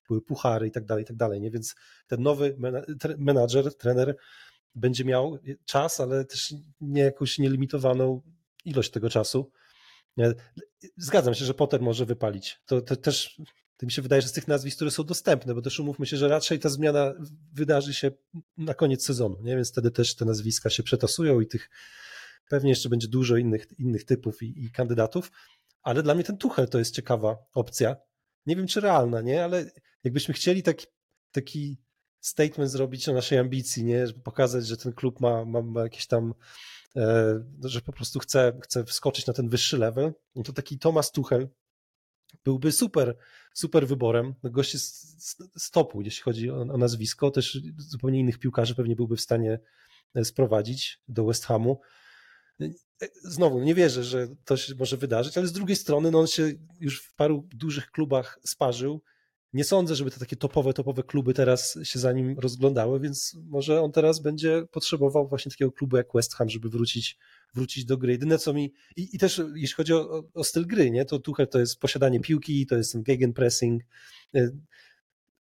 były puchary i tak dalej, i tak dalej. Nie? Więc ten nowy menadżer, trener będzie miał czas, ale też nie jakąś nielimitowaną ilość tego czasu. Zgadzam się, że Potter może wypalić. To, to też to mi się wydaje, że z tych nazwisk, które są dostępne, bo też umówmy się, że raczej ta zmiana wydarzy się na koniec sezonu, nie? więc wtedy też te nazwiska się przetasują i tych pewnie jeszcze będzie dużo innych, innych typów i, i kandydatów, ale dla mnie ten Tuchel to jest ciekawa opcja. Nie wiem, czy realna, nie? ale jakbyśmy chcieli taki, taki statement zrobić o naszej ambicji, nie? Żeby pokazać, że ten klub ma, ma, ma jakieś tam e, że po prostu chce, chce wskoczyć na ten wyższy level, no to taki Thomas Tuchel byłby super, super wyborem. No, gość jest stopu, jeśli chodzi o, o nazwisko. Też zupełnie innych piłkarzy pewnie byłby w stanie e, sprowadzić do West Hamu. E, znowu, nie wierzę, że to się może wydarzyć, ale z drugiej strony no on się już w paru dużych klubach sparzył nie sądzę, żeby te takie topowe, topowe kluby teraz się za nim rozglądały, więc może on teraz będzie potrzebował właśnie takiego klubu jak West Ham, żeby wrócić, wrócić do gry. Jedyne co mi, i, i też jeśli chodzi o, o, styl gry, nie, to Tuchel to jest posiadanie piłki, to jest ten gegenpressing, e,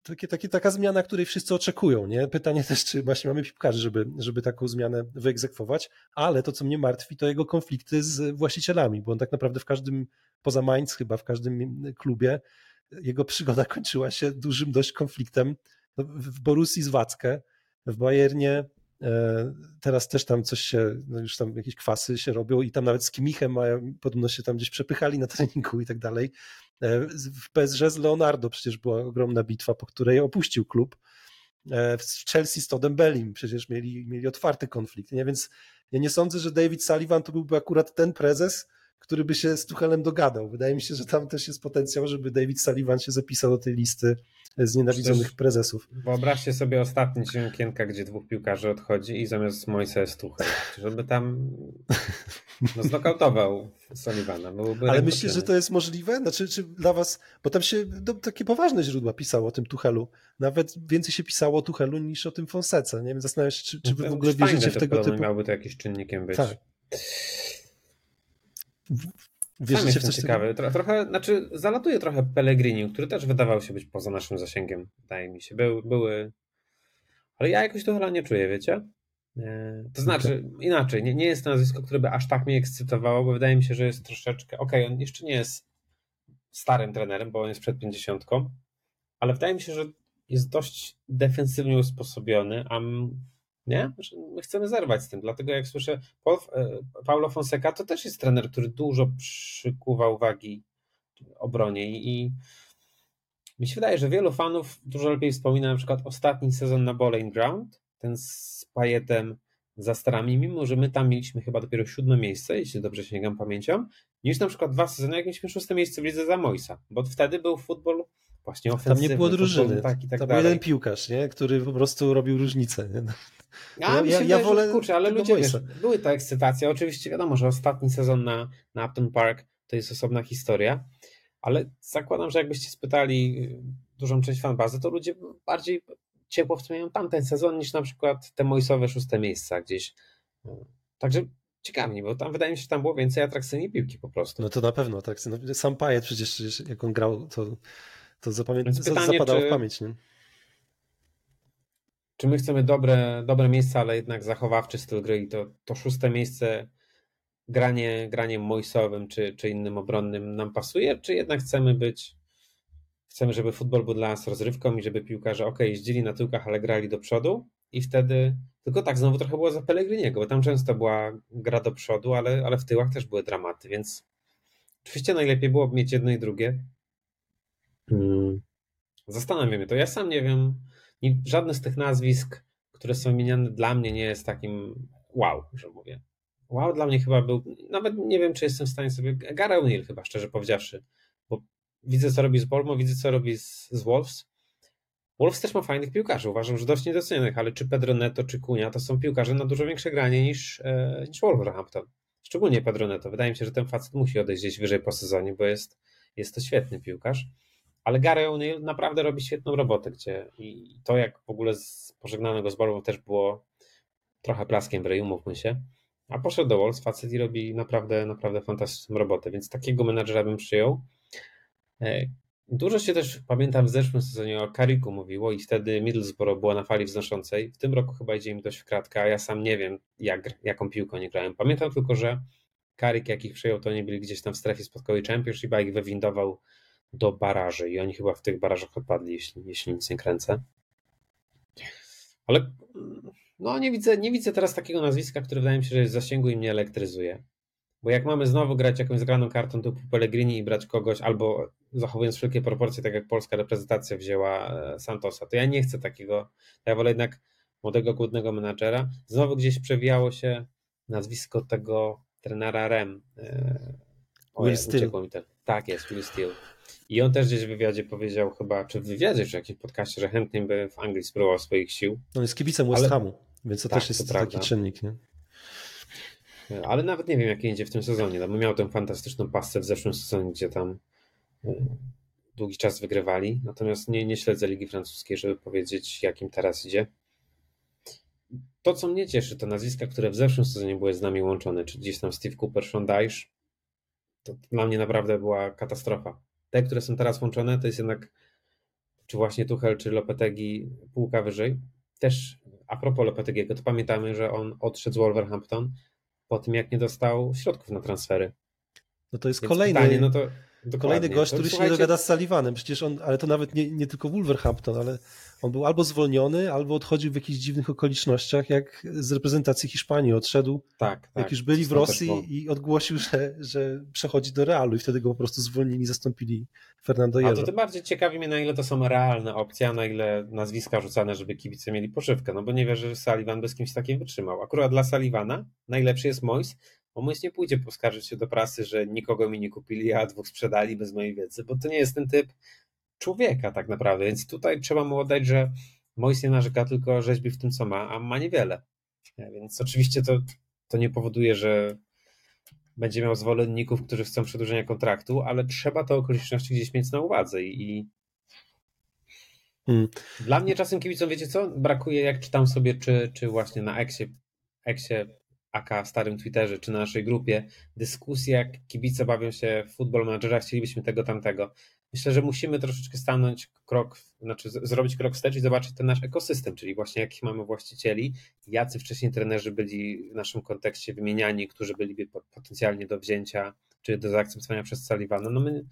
takie, takie, taka zmiana, której wszyscy oczekują. Nie? Pytanie też, czy właśnie mamy piłkarzy, żeby, żeby taką zmianę wyegzekwować, ale to, co mnie martwi, to jego konflikty z właścicielami, bo on tak naprawdę w każdym, poza Mainz chyba, w każdym klubie jego przygoda kończyła się dużym dość konfliktem no, w Borussii z Wackę, w Bayernie e, teraz też tam coś się, no już tam jakieś kwasy się robią i tam nawet z Kimichem mają, podobno się tam gdzieś przepychali na treningu i tak dalej. E, w PSG z Leonardo przecież była ogromna bitwa, po której opuścił klub. E, w Chelsea z Todem Bellim przecież mieli, mieli otwarty konflikt, nie? więc ja nie sądzę, że David Sullivan to byłby akurat ten prezes, który by się z Tuchelem dogadał. Wydaje mi się, że tam też jest potencjał, żeby David Sullivan się zapisał do tej listy znienawidzonych prezesów. Wyobraźcie sobie ostatni dzień okienka, gdzie dwóch piłkarzy odchodzi i zamiast Moisa jest Tuchel. Żeby tam no, znokautował Sullivana. Ale myślisz, że to jest możliwe? Znaczy, czy dla was, bo tam się do, takie poważne źródła pisało o tym Tuchelu. Nawet więcej się pisało o Tuchelu niż o tym Fonsece. Nie wiem, zastanawiam się, czy, czy wy w ogóle wierzycie w tego typu... miałby to jakiś czynnikiem być. Tak. Wierzycie w coś ciekawy. Tro, trochę, znaczy zalatuje trochę Pellegrini, który też wydawał się być poza naszym zasięgiem, wydaje mi się. Był, były... Ale ja jakoś to chyba nie czuję, wiecie? E, to znaczy, okay. inaczej, nie, nie jest to nazwisko, które by aż tak mnie ekscytowało, bo wydaje mi się, że jest troszeczkę, okej, okay, on jeszcze nie jest starym trenerem, bo on jest przed pięćdziesiątką, ale wydaje mi się, że jest dość defensywnie usposobiony, a Nie? My chcemy zerwać z tym, dlatego jak słyszę Paul, e, Paulo Fonseca, to też jest trener, który dużo przykuwa uwagi obronie i, mi się wydaje, że wielu fanów dużo lepiej wspomina na przykład ostatni sezon na Bowling Ground, ten z Pajetem za starami, mimo że my tam mieliśmy chyba dopiero siódme miejsce, jeśli dobrze sięgam pamięcią, niż na przykład dwa sezony, jak mieliśmy szóste miejsce w lidze za Moisa, bo wtedy był futbol właśnie ofensywny. Tam nie było drużyny, tak i tak tam był jeden piłkarz, nie? który po prostu robił różnicę. Nie? Ja, ja, ja, wolę kurczę, ale ludzie, wiesz, były to ekscytacje. Oczywiście wiadomo, że ostatni sezon na, na Upton Park to jest osobna historia, ale zakładam, że jakbyście spytali y, dużą część fanbazy, to ludzie bardziej ciepło wspominają tamten sezon niż na przykład te Mojsowe szóste miejsca gdzieś. Także ciekawi, bo tam wydaje mi się, że tam było więcej atrakcyjnej piłki po prostu. No to na pewno atrakcyjnej. Sam Pajet przecież jak on grał, to, to zapamię- pytanie, zapadało czy, w pamięć. Nie? Czy my chcemy dobre, dobre miejsca, ale jednak zachowawczy styl gry i to, to szóste miejsce granie, graniem Mojsowym czy, czy innym obronnym nam pasuje, czy jednak chcemy być chcemy, żeby futbol był dla nas rozrywką i żeby piłkarze ok, jeździli na tyłkach, ale grali do przodu i wtedy, tylko tak znowu trochę było za Pellegriniego, bo tam często była gra do przodu, ale, ale w tyłach też były dramaty, więc oczywiście najlepiej byłoby mieć jedno i drugie. Hmm. Zastanawiam się to. Ja sam nie wiem, żadne z tych nazwisk, które są wymieniane dla mnie nie jest takim wow, że mówię. Wow, dla mnie chyba był, nawet nie wiem, czy jestem w stanie sobie, Gary O'Neill chyba, szczerze powiedziawszy, bo widzę, co robi z Bolmo, widzę, co robi z, z Wolves. Wolves też ma fajnych piłkarzy, uważam, że dość niedocenionych, ale czy Pedro Neto, czy Kunia, to są piłkarze na dużo większe granie niż, e, niż Wolverhampton. Szczególnie Pedro Neto. Wydaje mi się, że ten facet musi odejść gdzieś wyżej po sezonie, bo jest, jest to świetny piłkarz. Ale Gary O'Neill naprawdę robi świetną robotę, gdzie i to jak w ogóle pożegnano go z Bolmo też było trochę plaskiem w ryju, mówmy się. A poszedł do Wolves, facet i robi naprawdę, naprawdę fantastyczną robotę, więc takiego menadżera bym przyjął. E, dużo się też, pamiętam, w zeszłym sezonie o Kariku mówiło i wtedy Middlesbrough była na fali wznoszącej. W tym roku chyba idzie im dość w kratkę, a ja sam nie wiem, jak, jaką piłką nie grałem. Pamiętam tylko, że Karik, jakich przyjął, to nie byli gdzieś tam w strefie spadkowej Championship, a ich wywindował do baraży i oni chyba w tych barażach odpadli, jeśli, jeśli nic nie kręcę. Ale no nie widzę, nie widzę teraz takiego nazwiska, które wydaje mi się, że jest w zasięgu i mnie elektryzuje. Bo jak mamy znowu grać jakąś zgraną kartą typu Pellegrini i brać kogoś, albo zachowując wszelkie proporcje, tak jak polska reprezentacja wzięła e, Santosa, to ja nie chcę takiego, ja wolę jednak młodego, głodnego menadżera. Znowu gdzieś przewijało się nazwisko tego trenera Rem. E, Will Steel. Tak jest, Will Steel. I on też gdzieś w wywiadzie powiedział chyba, czy w wywiadzie, czy w jakimś podcaście, że chętnie by w Anglii spróbował swoich sił. On jest kibicem West Hamu, więc to tak, też jest to taki czynnik. Nie? Ale nawet nie wiem, jak idzie w tym sezonie. No, miał tę fantastyczną pasę w zeszłym sezonie, gdzie tam e, długi czas wygrywali. Natomiast nie, nie śledzę Ligi Francuskiej, żeby powiedzieć, jakim teraz idzie. To, co mnie cieszy, to nazwiska, które w zeszłym sezonie były z nami łączone, czy gdzieś tam Steve Cooper, Sean Dyche, to dla mnie naprawdę była katastrofa. Te, które są teraz łączone, to jest jednak czy właśnie Tuchel, czy Lopetegi półka wyżej. Też a propos Lopetegiego, to pamiętamy, że on odszedł z Wolverhampton po tym, jak nie dostał środków na transfery. No to jest Więc kolejny, pytanie, no to kolejny gość, który się nie dogada z Sullivanem. Przecież on, ale to nawet nie, nie tylko Wolverhampton, ale on był albo zwolniony, albo odchodził w jakichś dziwnych okolicznościach, jak z reprezentacji Hiszpanii odszedł. Tak, tak. Jak już byli w Rosji i ogłosił, że, że przechodzi do Realu i wtedy go po prostu zwolnili i zastąpili Fernando Hierro. A to tym bardziej ciekawi mnie, na ile to są realne opcje, a na ile nazwiska rzucane, żeby kibice mieli pożywkę. No bo nie wierzę, że Sullivan bez kimś takim wytrzymał. Akurat dla Sullivana najlepszy jest Mois, bo Mois nie pójdzie poskarżyć się do prasy, że nikogo mi nie kupili, a dwóch sprzedali bez mojej wiedzy, bo to nie jest ten typ człowieka tak naprawdę, więc tutaj trzeba mu oddać, że Mois nie narzeka, tylko rzeźbi w tym, co ma, a ma niewiele. Więc oczywiście to, to nie powoduje, że będzie miał zwolenników, którzy chcą przedłużenia kontraktu, ale trzeba te okoliczności gdzieś mieć na uwadze i hmm. dla mnie czasem kibicom, wiecie co, brakuje, jak czytam sobie, czy, czy właśnie na Exie, Exie aka starym Twitterze, czy na naszej grupie, dyskusje, jak kibice bawią się w futbol managera, chcielibyśmy tego, tamtego myślę, że musimy troszeczkę stanąć krok, znaczy zrobić krok wstecz i zobaczyć ten nasz ekosystem, czyli właśnie jakich mamy właścicieli, jacy wcześniej trenerzy byli w naszym kontekście wymieniani, którzy byliby potencjalnie do wzięcia czy do zaakceptowania przez Sullivana. No my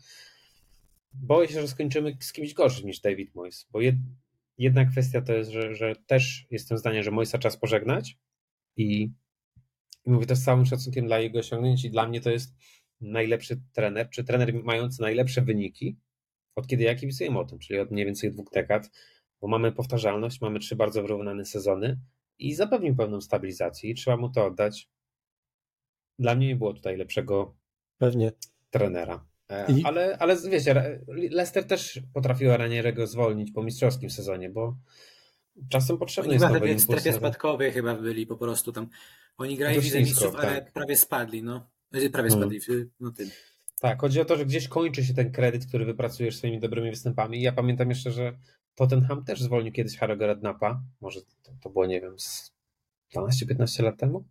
boję się, że skończymy z kimś gorszym niż David Moyes, bo jed... jedna kwestia to jest, że, że też jestem zdania, że Mojsa czas pożegnać i, i mówię to z całym szacunkiem dla jego osiągnięć i dla mnie to jest najlepszy trener, czy trener mający najlepsze wyniki, od kiedy ja kibicuję o tym, czyli od mniej więcej dwóch dekad, bo mamy powtarzalność, mamy trzy bardzo wyrównane sezony i zapewnił pewną stabilizację i trzeba mu to oddać. Dla mnie nie było tutaj lepszego Pewnie. trenera. E, I... Ale, ale wiecie, Leicester też potrafił Ranierego zwolnić po mistrzowskim sezonie, bo czasem potrzebny Oni jest nowy impuls. w strefie spadkowej chyba byli po prostu tam. Oni grali w Mistrzów, ale tak. prawie spadli, no. Znaczy, prawie hmm. spadli, hmm. no tym. Tak, chodzi o to, że gdzieś kończy się ten kredyt, który wypracujesz swoimi dobrymi występami. Ja pamiętam jeszcze, że Tottenham też zwolnił kiedyś Harry'ego Rednapa. Może to, to było, nie wiem, 12-15 lat temu.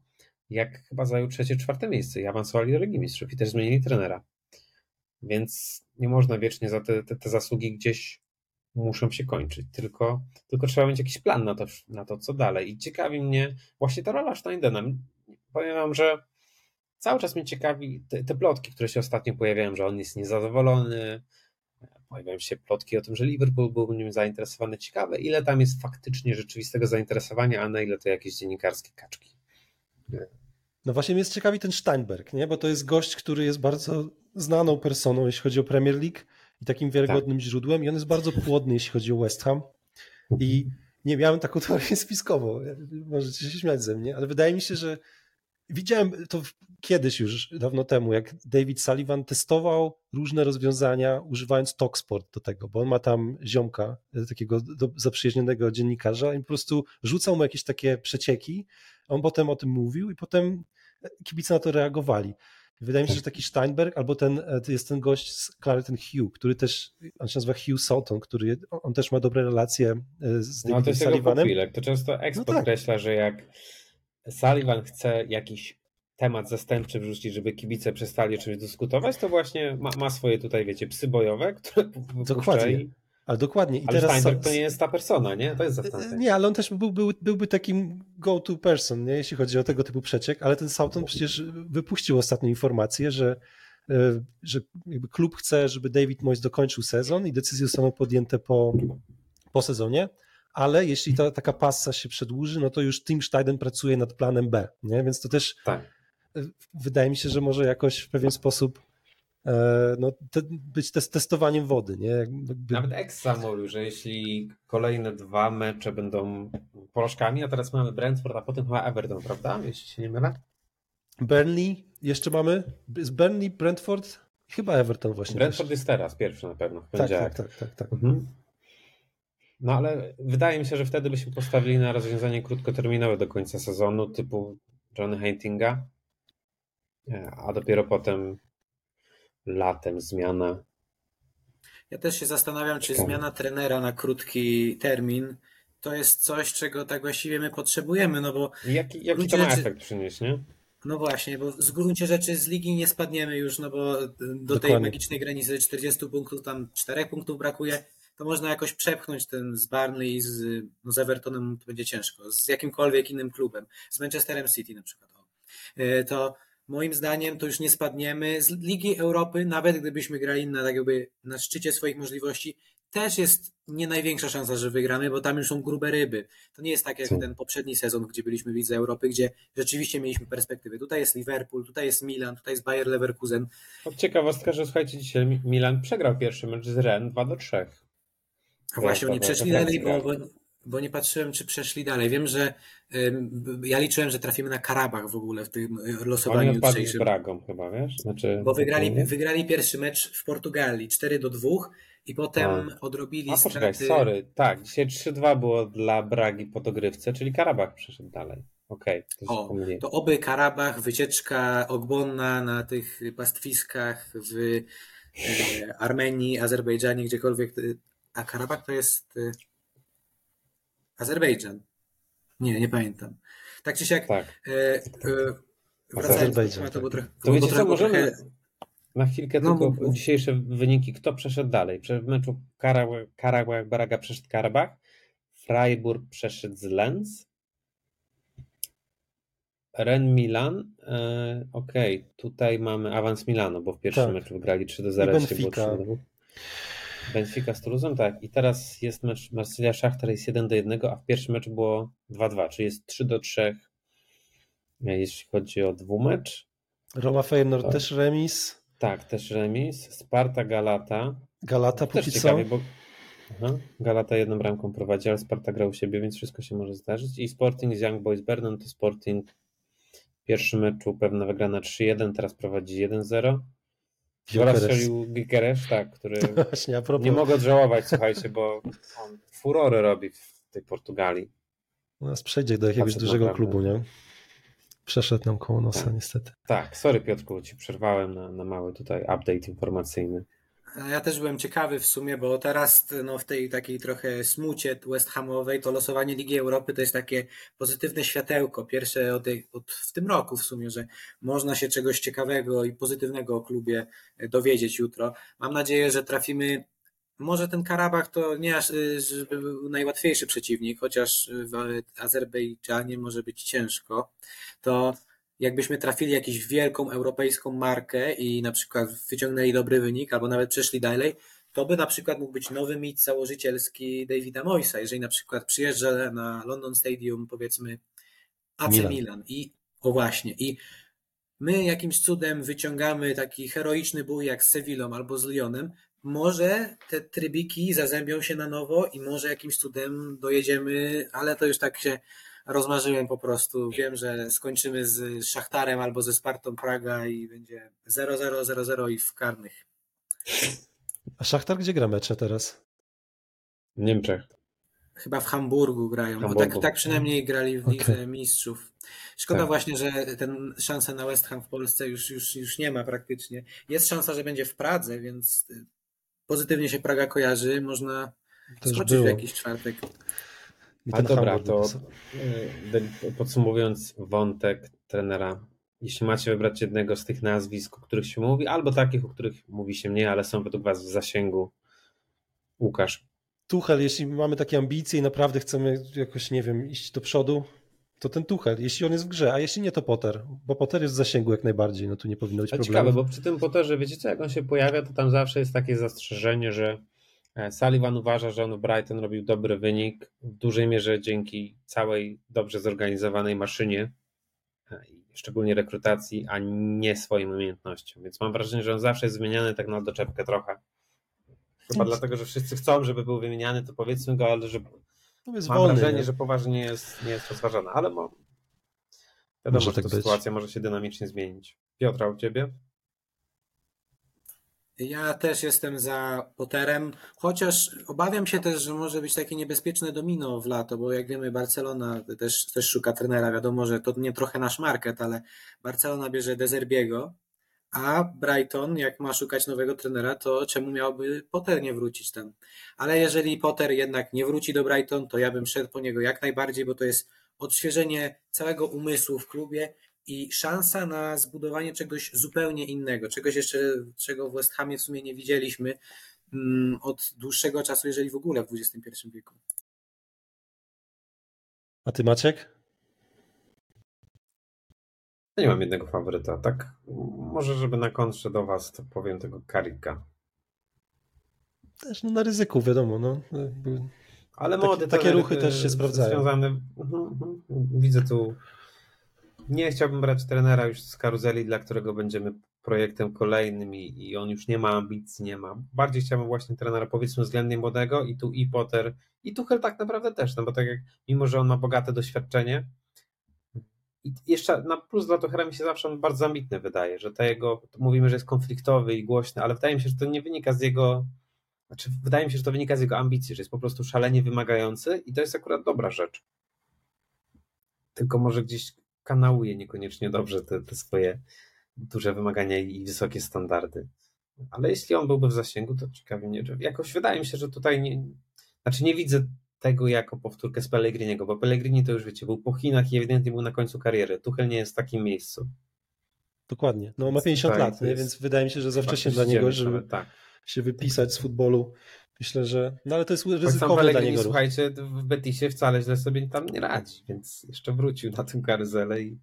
Jak chyba zajął trzecie, czwarte miejsce i awansowali do Ligi Mistrzów i też zmienili trenera. Więc nie można wiecznie za te, te, te zasługi gdzieś muszą się kończyć, tylko, tylko trzeba mieć jakiś plan na to, na to, co dalej. I ciekawi mnie właśnie ta rola Steindena. Powiem wam, że cały czas mnie ciekawi te, te plotki, które się ostatnio pojawiają, że on jest niezadowolony. Pojawiają się plotki o tym, że Liverpool był nim zainteresowany. Ciekawe, ile tam jest faktycznie rzeczywistego zainteresowania, a na ile to jakieś dziennikarskie kaczki. No właśnie mnie jest ciekawi ten Steinberg, nie? bo to jest gość, który jest bardzo znaną personą, jeśli chodzi o Premier League i takim wiarygodnym tak. źródłem i on jest bardzo płodny, jeśli chodzi o West Ham i nie miałem taką teorię spiskową, możecie się śmiać ze mnie, ale wydaje mi się, że widziałem to kiedyś już, dawno temu, jak David Sullivan testował różne rozwiązania używając Talksport do tego, bo on ma tam ziomka, e, takiego do, zaprzyjaźnionego dziennikarza i po prostu rzucał mu jakieś takie przecieki, on potem o tym mówił i potem kibice na to reagowali. Wydaje mi się, że taki Steinberg albo ten, e, jest ten gość z Clareton Hugh, który też, on się nazywa Hugh Sultan, który on też ma dobre relacje e, z Davidem no, to jest Sullivanem. To często Expo no tak. podkreśla, że jak Sullivan chce jakiś temat zastępczy wrzucić, żeby kibice przestali o czymś dyskutować, to właśnie ma, ma swoje tutaj, wiecie, psy bojowe, które Dokładnie. I... Ale dokładnie. I ale teraz Steinberg to nie jest ta persona, nie? To jest zastępca. Nie, ale on też był, był, byłby takim go-to person, nie? jeśli chodzi o tego typu przeciek, ale ten Southon przecież wypuścił ostatnią informację, że, e, że klub chce, żeby David Moyes dokończył sezon i decyzje zostaną podjęte po, po sezonie, ale jeśli ta, taka passa się przedłuży, no to już Tim Steiden pracuje nad planem B, nie? Więc to też tak. wydaje mi się, że może jakoś w pewien sposób no, te, być testowaniem wody. Nie? Jakby... Nawet Exa mówił, że jeśli kolejne dwa mecze będą porażkami, a teraz mamy Brentford, a potem chyba Everton, prawda? Jeśli się nie mylę. Burnley jeszcze mamy? Z Burnley, Brentford? Chyba Everton właśnie. Brentford też. jest teraz pierwszy na pewno. Tak, tak, tak, tak, tak. Mhm. No ale wydaje mi się, że wtedy byśmy postawili na rozwiązanie krótkoterminowe do końca sezonu, typu Johnny Haintinga, e, a dopiero potem latem zmiana. Ja też się zastanawiam, czy zmiana trenera na krótki termin to jest coś, czego tak właściwie my potrzebujemy, no bo... Jaki, jaki to ma rzeczy... efekt przynieść, nie? No właśnie, bo z gruncie rzeczy z ligi nie spadniemy już, no bo do Dokładnie. tej magicznej granicy 40 punktów, tam 4 punktów brakuje, to można jakoś przepchnąć ten z Barnley i z, no z Evertonem to będzie ciężko, z jakimkolwiek innym klubem, z Manchesterem City na przykład. E, to moim zdaniem to już nie spadniemy. Z Ligi Europy, nawet gdybyśmy grali na, tak jakby na szczycie swoich możliwości, też jest nie największa szansa, że wygramy, bo tam już są grube ryby. To nie jest tak jak ten poprzedni sezon, gdzie byliśmy w Lidze Europy, gdzie rzeczywiście mieliśmy perspektywy. Tutaj jest Liverpool, tutaj jest Milan, tutaj jest Bayer Leverkusen. Ciekawostka, że słuchajcie, dzisiaj Milan przegrał pierwszy mecz z Ren 2 do 3. A właśnie, oni przeszli dalej, bo, bo bo nie patrzyłem, czy przeszli dalej. Wiem, że ja liczyłem, że trafimy na Karabach w ogóle w tym y, losowaniu Oni jutrzejszym. z Bragą chyba, wiesz? Znaczy, bo wygrali, wygrali pierwszy mecz w Portugalii 4 do 2 i potem A. odrobili A poczekaj, straty... sorry, tak, dzisiaj 3-2 było dla Bragi po dogrywce, czyli Karabach przeszedł dalej. Okej, okay, to, to oby Karabach, wycieczka ogbonna na tych pastwiskach w e, Armenii, Azerbejdżanie, gdziekolwiek. A Karabach to jest Azerbejdżan. Nie, nie pamiętam. Tak czy siak. Tak. E, e, wracając do tematu, bo trochę. To wiecie co, możemy trochę... na chwilkę no, tylko bo... dzisiejsze wyniki. Kto przeszedł dalej? W meczu Karabach Baraga przeszedł Karabach, Freiburg przeszedł z Lens, Ren Milan. E, Okej, okay. tutaj mamy awans Milano, bo w pierwszym tak. meczu wygrali 3 do 0. I Benfica. Benfica z Toulouse, tak. I teraz jest mecz Marsylia Szachtar jest 1 do 1, a w pierwszym meczu było 2-2, czyli jest 3 do 3 jeśli chodzi o dwumecz. Roma Feyenoord tak. też remis. Tak, też remis. Sparta Galata. Galata póki też ciekawie, bo Aha. Galata jedną bramką prowadzi, ale Sparta gra u siebie, więc wszystko się może zdarzyć. I Sporting z Young Boys Bernan to Sporting w pierwszym meczu pewna wygrana 3-1, teraz prowadzi 1-0. Gola strzelił Gikeresz, tak, który Właśnie, nie mogę odżałować, słuchajcie, bo on furory robi w tej Portugalii. U nas przejdzie do jakiegoś dużego klubu, nie? Przeszedł nam koło nosa, tak. niestety. Tak, sorry Piotrku, ci przerwałem na, na mały tutaj update informacyjny. Ja też byłem ciekawy w sumie, bo teraz no, w tej takiej trochę smucie West Hamowej to losowanie Ligi Europy to jest takie pozytywne światełko. Pierwsze od, od, w tym roku w sumie, że można się czegoś ciekawego i pozytywnego o klubie dowiedzieć jutro. Mam nadzieję, że trafimy. Może ten Karabach to nie aż żeby był najłatwiejszy przeciwnik, chociaż w Azerbejdżanie może być ciężko. To jakbyśmy trafili jakąś wielką europejską markę i na przykład wyciągnęli dobry wynik, albo nawet przeszli dalej, to by na przykład mógł być nowy mit założycielski Davida Moisa, jeżeli na przykład przyjeżdża na London Stadium, powiedzmy AC Milan, Milan i o właśnie, i my jakimś cudem wyciągamy taki heroiczny bój jak z Sewillą albo z Lyonem, może te trybiki zazębią się na nowo i może jakimś cudem dojedziemy, ale to już tak się rozmarzyłem po prostu. Wiem, że skończymy z Szachtarem albo ze Spartą Praga i będzie 0-0, 0-0 i w karnych. A Szachtar gdzie gra mecze teraz? W Niemczech. Chyba w Hamburgu grają. No tak, tak przynajmniej grali w Lidze okay. Mistrzów. Szkoda tak. właśnie, że ten szansa na West Ham w Polsce już, już, już nie ma praktycznie. Jest szansa, że będzie w Pradze, więc pozytywnie się Praga kojarzy. Można Też skoczyć było. w jakiś czwartek. A dobra, to y, podsumowując wątek trenera, jeśli macie wybrać jednego z tych nazwisk, o których się mówi, albo takich, o których mówi się nie, ale są według Was w zasięgu, Łukasz. Tuchel, jeśli mamy takie ambicje i naprawdę chcemy jakoś, nie wiem, iść do przodu, to ten Tuchel, jeśli on jest w grze, a jeśli nie, to Potter, bo Potter jest w zasięgu jak najbardziej, no tu nie powinno być problemu. Ciekawe, bo przy tym Potterze, wiecie co, jak on się pojawia, to tam zawsze jest takie zastrzeżenie, że Sullivan uważa, że on w Brighton robił dobry wynik, w dużej mierze dzięki całej dobrze zorganizowanej maszynie, e, szczególnie rekrutacji, a nie swoim umiejętnościom. Więc mam wrażenie, że on zawsze jest wymieniany tak na doczepkę trochę. Chyba dlatego, że wszyscy chcą, żeby był wymieniany, to powiedzmy go, ale że mam wolny, wrażenie, nie? że poważnie jest, nie jest rozważane, ale mo... wiadomo, może że tak sytuacja może się dynamicznie zmienić. Piotra, u ciebie? Ja też jestem za Potterem, chociaż obawiam się też, że może być takie niebezpieczne domino w lato, bo jak wiemy, Barcelona też, też szuka trenera. Wiadomo, że to nie trochę nasz market, ale Barcelona bierze Dezerbiego, a Brighton, jak ma szukać nowego trenera, to czemu miałby Potter nie wrócić tam? Ale jeżeli Potter jednak nie wróci do Brighton, to ja bym szedł po niego jak najbardziej, bo to jest odświeżenie całego umysłu w klubie i szansa na zbudowanie czegoś zupełnie innego, czegoś jeszcze, czego w West Hamie w sumie nie widzieliśmy mm, od dłuższego czasu, jeżeli w ogóle w XXI wieku. A ty Maciek? Ja nie mam jednego faworyta, tak? Może, żeby na kontrze do was, to powiem tego Karika. Też no, na ryzyku, wiadomo. No. Ale młody, takie, takie ruchy też się sprawdzają. Związane, mhm, mhm. widzę tu nie chciałbym brać trenera już z karuzeli, dla którego będziemy projektem kolejnym i, i on już nie ma ambicji, nie ma. Bardziej chciałbym właśnie trenera powiedzmy względnie młodego i tu i Potter i Tuchel tak naprawdę też, no bo tak jak mimo, że on ma bogate doświadczenie i jeszcze na plus dla Tuchela mi się zawsze on bardzo ambitny wydaje, że to jego, mówimy, że jest konfliktowy i głośny, ale wydaje mi się, że to nie wynika z jego znaczy wydaje mi się, że to wynika z jego ambicji, że jest po prostu szalenie wymagający i to jest akurat dobra rzecz. Tylko może gdzieś kanałuje niekoniecznie dobrze te, te swoje duże wymagania i wysokie standardy. Ale jeśli on byłby w zasięgu, to ciekawie mnie. Jakoś wydaje mi się, że tutaj nie. Znaczy nie widzę tego jako powtórkę z Pellegriniego, bo Pellegrini to już wiecie, był po Chinach i ewidentnie był na końcu kariery. Tuchel nie jest w takim miejscu. Dokładnie. No ma 50 lat, nie? więc wydaje mi się, że za wcześnie dla niego, żeby tak. się wypisać z futbolu. Myślę, że. No ale to jest ryzykowne dla niego. Słuchajcie, w Betisie wcale źle sobie tam nie radzi, więc jeszcze wrócił na tym karuzelę i.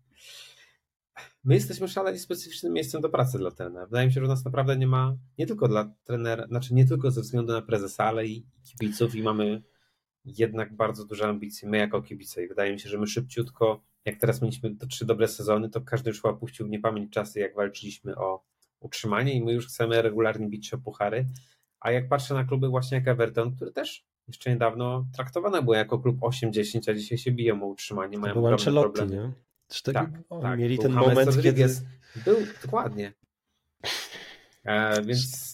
my jesteśmy szalenie specyficznym miejscem do pracy dla trenera. Wydaje mi się, że u nas naprawdę nie ma, nie tylko dla trenera, znaczy nie tylko ze względu na prezesa, ale i kibiców i mamy jednak bardzo duże ambicje, my jako kibice i wydaje mi się, że my szybciutko, jak teraz mieliśmy trzy dobre sezony, to każdy już chyba puścił w niepamięć czasy, jak walczyliśmy o utrzymanie i my już chcemy regularnie bić się o puchary, a jak patrzę na kluby właśnie jak Everton, który też jeszcze niedawno traktowane było jako klub 8-10, a dzisiaj się biją o utrzymanie, mają był Ancelotti, nie? tak, tak, tak, mieli ten moment, kiedy... Był, dokładnie. E, więc...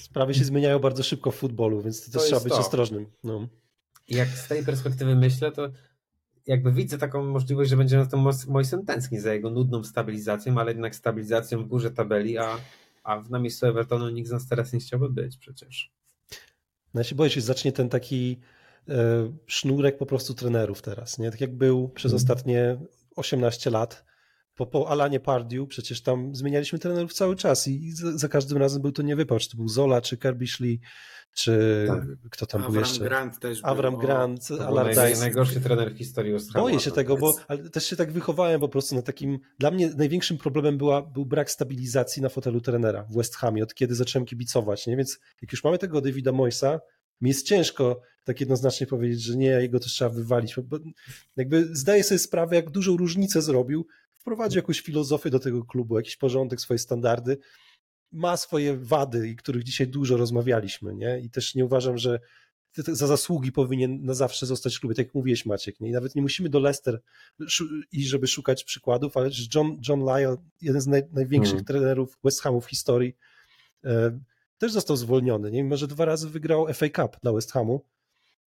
Sprawy się zmieniają bardzo szybko w futbolu, więc to, to też trzeba być to. ostrożnym. No. Jak z tej perspektywy myślę, to jakby widzę taką możliwość, że będziemy na tym Moisem tęsknić za jego nudną stabilizacją, ale jednak stabilizacją w górze tabeli, a, a na miejscu Evertonu nikt z nas teraz nie chciałby być przecież. No ja się boję, że zacznie ten taki e, sznurek po prostu trenerów teraz, nie? Tak jak był przez hmm. ostatnie 18 lat, po, po Alanie Pardiu przecież tam zmienialiśmy trenerów cały czas i za, za każdym razem był to nie wypał, czy to był Zola, czy Kirby czy tak. kto tam Avram był jeszcze? Grant też Avram był. Grant, Allardyce. Najgorszy trener w historii West Boję się tego, bo ale też się tak wychowałem po prostu na takim, dla mnie największym problemem była, był brak stabilizacji na fotelu trenera w West Hamie, od kiedy zacząłem kibicować, nie? więc jak już mamy tego Davida Moisa, mi jest ciężko tak jednoznacznie powiedzieć, że nie, jego też trzeba wywalić, bo jakby zdaję sobie sprawę, jak dużą różnicę zrobił, wprowadził jakąś filozofię do tego klubu, jakiś porządek, swoje standardy, ma swoje wady, i których dzisiaj dużo rozmawialiśmy, nie? I też nie uważam, że za zasługi powinien na zawsze zostać w klubie, tak jak mówiłeś Maciek, nie? I nawet nie musimy do Leicester i żeby szukać przykładów, ale John, John Lyle, jeden z naj, największych mm. trenerów West Hamu w historii, e, też został zwolniony, nie? Mimo, że dwa razy wygrał FA Cup dla West Hamu,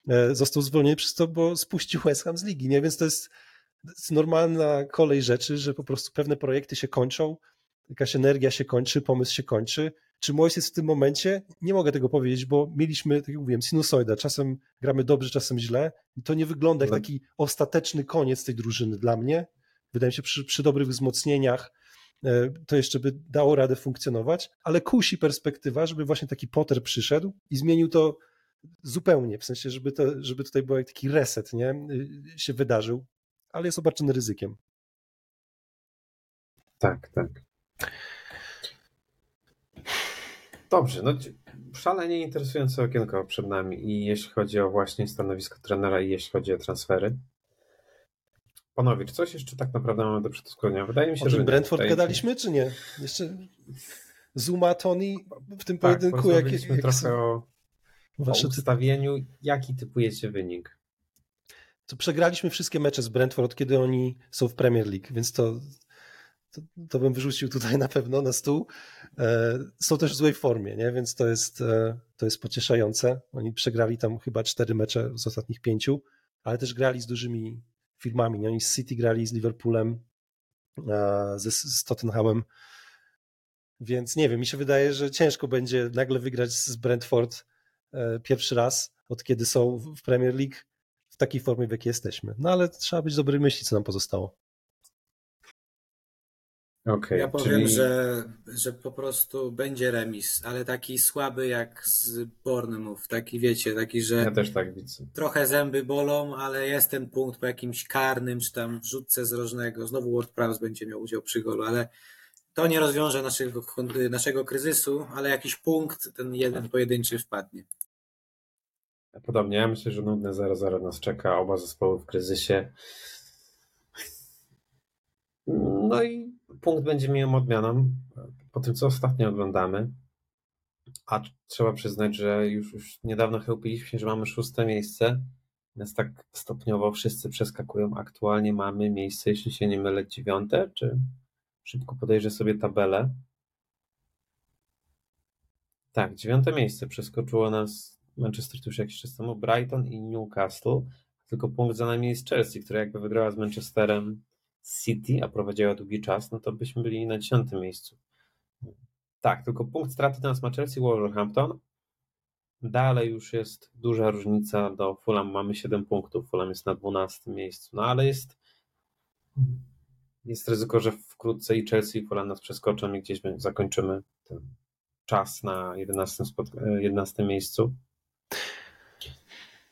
e, został zwolniony przez to, bo spuścił West Ham z ligi, nie? Więc to jest normalna kolej rzeczy, że po prostu pewne projekty się kończą, jakaś energia się kończy, pomysł się kończy. Czy Mois jest w tym momencie? Nie mogę tego powiedzieć, bo mieliśmy, tak jak mówiłem, sinusoida. Czasem gramy dobrze, czasem źle. I to nie wygląda jak taki ostateczny koniec tej drużyny dla mnie. Wydaje mi się, przy, przy dobrych wzmocnieniach e, to jeszcze by dało radę funkcjonować, ale kusi perspektywa, żeby właśnie taki Potter przyszedł i zmienił to zupełnie, w sensie, żeby, to, żeby tutaj był taki reset, nie, y, się wydarzył, ale jest obarczony ryzykiem. Tak, tak. Dobrze, no szalenie interesujące okienko przed nami i jeśli chodzi o właśnie stanowisko trenera i jeśli chodzi o transfery. Panowie, czy coś jeszcze tak naprawdę mamy do przedyskutowania? Wydaje mi się, o że... Brentford gadaliśmy, czy nie? Jeszcze Zuma, Tony w tym tak, pojedynku. Jak, jak trochę o, o ustawieniu. Jaki typujecie wynik? To przegraliśmy wszystkie mecze z Brentford, kiedy oni są w Premier League, więc to to, to, bym wyrzucił tutaj na pewno na stół. E, są też w złej formie, nie? więc to jest, e, to jest pocieszające. Oni przegrali tam chyba cztery mecze z ostatnich pięciu, ale też grali z dużymi firmami. Nie? Oni z City grali z Liverpoolem, z, z Tottenhamem. Więc nie wiem, mi się wydaje, że ciężko będzie nagle wygrać z Brentford e, pierwszy raz, od kiedy są w Premier League takiej formie, w jakiej jesteśmy. No ale trzeba być dobrej myśli, co nam pozostało. Okay, ja powiem, czyli... że, że po prostu będzie remis, ale taki słaby jak z Bournemouth, taki wiecie, taki, że ja też tak widzę. trochę zęby bolą, ale jest ten punkt po jakimś karnym, czy tam wrzutce z rożnego, znowu World Prowse będzie miał udział przy golu, ale to nie rozwiąże naszego, naszego kryzysu, ale jakiś punkt, ten jeden pojedynczy wpadnie. Podobnie, ja myślę, że nudne 0-0 nas czeka, oba zespoły w kryzysie. No i punkt będzie miał odmianą po tym, co ostatnio oglądamy. A trzeba przyznać, że już, już niedawno chełpiliśmy się, że mamy szóste miejsce. Więc tak stopniowo wszyscy przeskakują. Aktualnie mamy miejsce, jeśli się nie mylę, dziewiąte, czy szybko podejrzę sobie tabelę. Tak, dziewiąte miejsce przeskoczyło nas Manchester już jakiś czas temu, Brighton i Newcastle. Tylko punkt za nami jest Chelsea, która jakby wygrała z Manchesterem City, a prowadziła długi czas, no to byśmy byli na dziesiątym miejscu. Tak, tylko punkt straty nas ma Chelsea, Wolverhampton. Dalej już jest duża różnica do Fulham. Mamy 7 punktów. Fulham jest na 12 miejscu. No ale jest, jest ryzyko, że wkrótce i Chelsea i Fulham nas przeskoczą i gdzieś zakończymy ten czas na 11, 11 miejscu.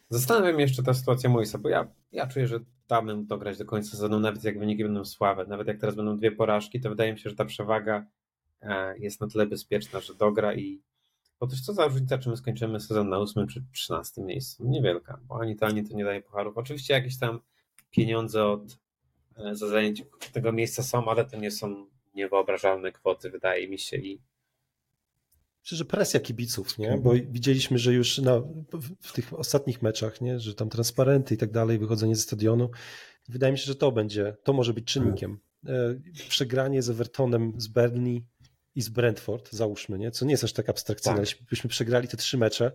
Zastanawiam jeszcze ta sytuacja Moisa, bo ja, ja czuję, że damy mu dograć do końca sezonu, nawet jak wyniki będą słabe. Nawet jak teraz będą dwie porażki, to wydaje mi się, że ta przewaga e, jest na tyle bezpieczna, że dogra i bo też co za różnica, czy my skończymy sezon na 8 czy 13 miejscu? Niewielka, bo ani to, ani to nie daje pucharów. Oczywiście jakieś tam pieniądze od e, za zajęcie tego miejsca są, ale to nie są niewyobrażalne kwoty, wydaje mi się i Myślę, że presja kibiców, nie? bo widzieliśmy, że już na, w tych ostatnich meczach, nie? że tam transparenty i tak dalej, wychodzenie ze stadionu, wydaje mi się, że to będzie, to może być czynnikiem. E, przegranie z Evertonem z Berni i z Brentford, załóżmy, nie? co nie jest aż tak abstrakcyjne, tak. jeśli przegrali te trzy mecze,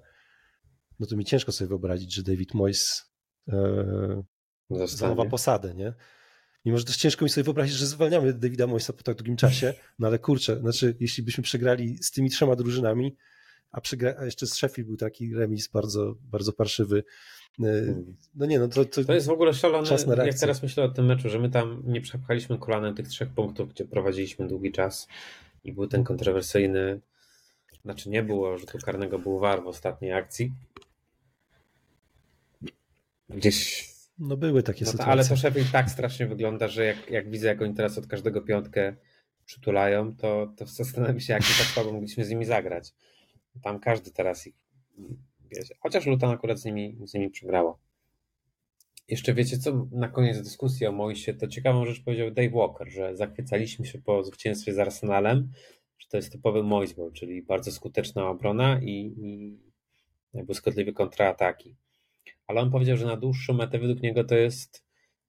no to mi ciężko sobie wyobrazić, że David Moyes e, zachowa posadę, nie? Mimo, że też ciężko mi sobie wyobrazić, że zwalniamy Davida Moisa po tak długim czasie, no ale kurczę, znaczy jeśli byśmy przegrali z tymi trzema drużynami, a, przegra- a jeszcze z Sheffield był taki remis bardzo, bardzo parszywy, e, no nie, no to, to, to jest w ogóle szalone, jak teraz myślę o tym meczu, że my tam nie przepchaliśmy kolanem tych trzech punktów, gdzie prowadziliśmy długi czas i był ten kontrowersyjny, znaczy nie było rzutu karnego, był war w ostatniej akcji. Gdzieś no były takie no sytuacje. ale to Sheffield tak strasznie wygląda, że jak, jak widzę, jak oni teraz od każdego piątkę przytulają, to, to zastanawiam się, jak tak słabo mogliśmy z nimi zagrać. Tam każdy teraz ich wiecie. Chociaż Luton akurat z nimi, z nimi przegrało. Jeszcze wiecie co, na koniec dyskusji o Moisie, to ciekawą rzecz powiedział Dave Walker, że zachwycaliśmy się po zwycięstwie z Arsenalem, że to jest typowy Moisball, czyli bardzo skuteczna obrona i, i błyskotliwe kontraataki ale on powiedział, że na dłuższą metę według niego to jest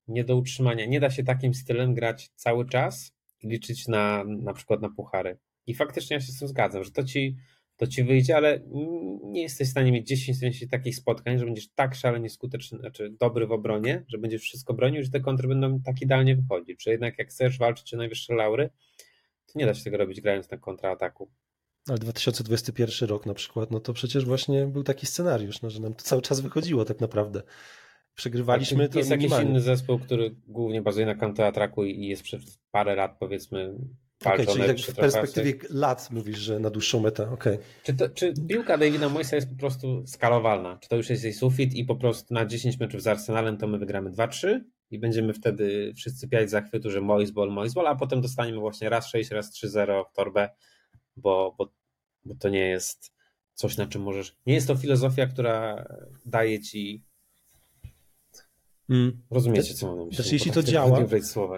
nie do utrzymania. Nie da się takim stylem grać cały czas i liczyć na na przykład na puchary. I faktycznie ja się z tym zgadzam, że to ci, to ci wyjdzie, ale nie jesteś w stanie mieć 10 takich spotkań, że będziesz tak szalenie skuteczny, znaczy dobry w obronie, że będziesz wszystko bronił, że te kontry będą tak idealnie wychodzić. Czy jednak jak chcesz walczyć o najwyższe laury, to nie da się tego robić grając na kontrataku. Ale 2021 rok na przykład, no to przecież właśnie był taki scenariusz, no, że nam to cały czas wychodziło tak naprawdę. Przegrywaliśmy tak, to Jest jakiś inny zespół, który głównie bazuje na kontratraku i jest przez parę lat powiedzmy okay, czyli tak w perspektywie lat mówisz, że na dłuższą metę, okay. Czy, to, czy piłka Davida Moisa jest po prostu skalowalna? Czy to już jest jej sufit i po prostu na 10 meczów z Arsenalem to my wygramy 2-3 i będziemy wtedy wszyscy piać zachwytu, że Mois ball, Mois ball, a potem dostaniemy właśnie raz 6, raz 3-0 w torbę bo, bo, bo to nie jest coś, na czym możesz. Nie jest to filozofia, która daje ci. Mm. Rozumiecie, co mam na myśli? Też jeśli to działa,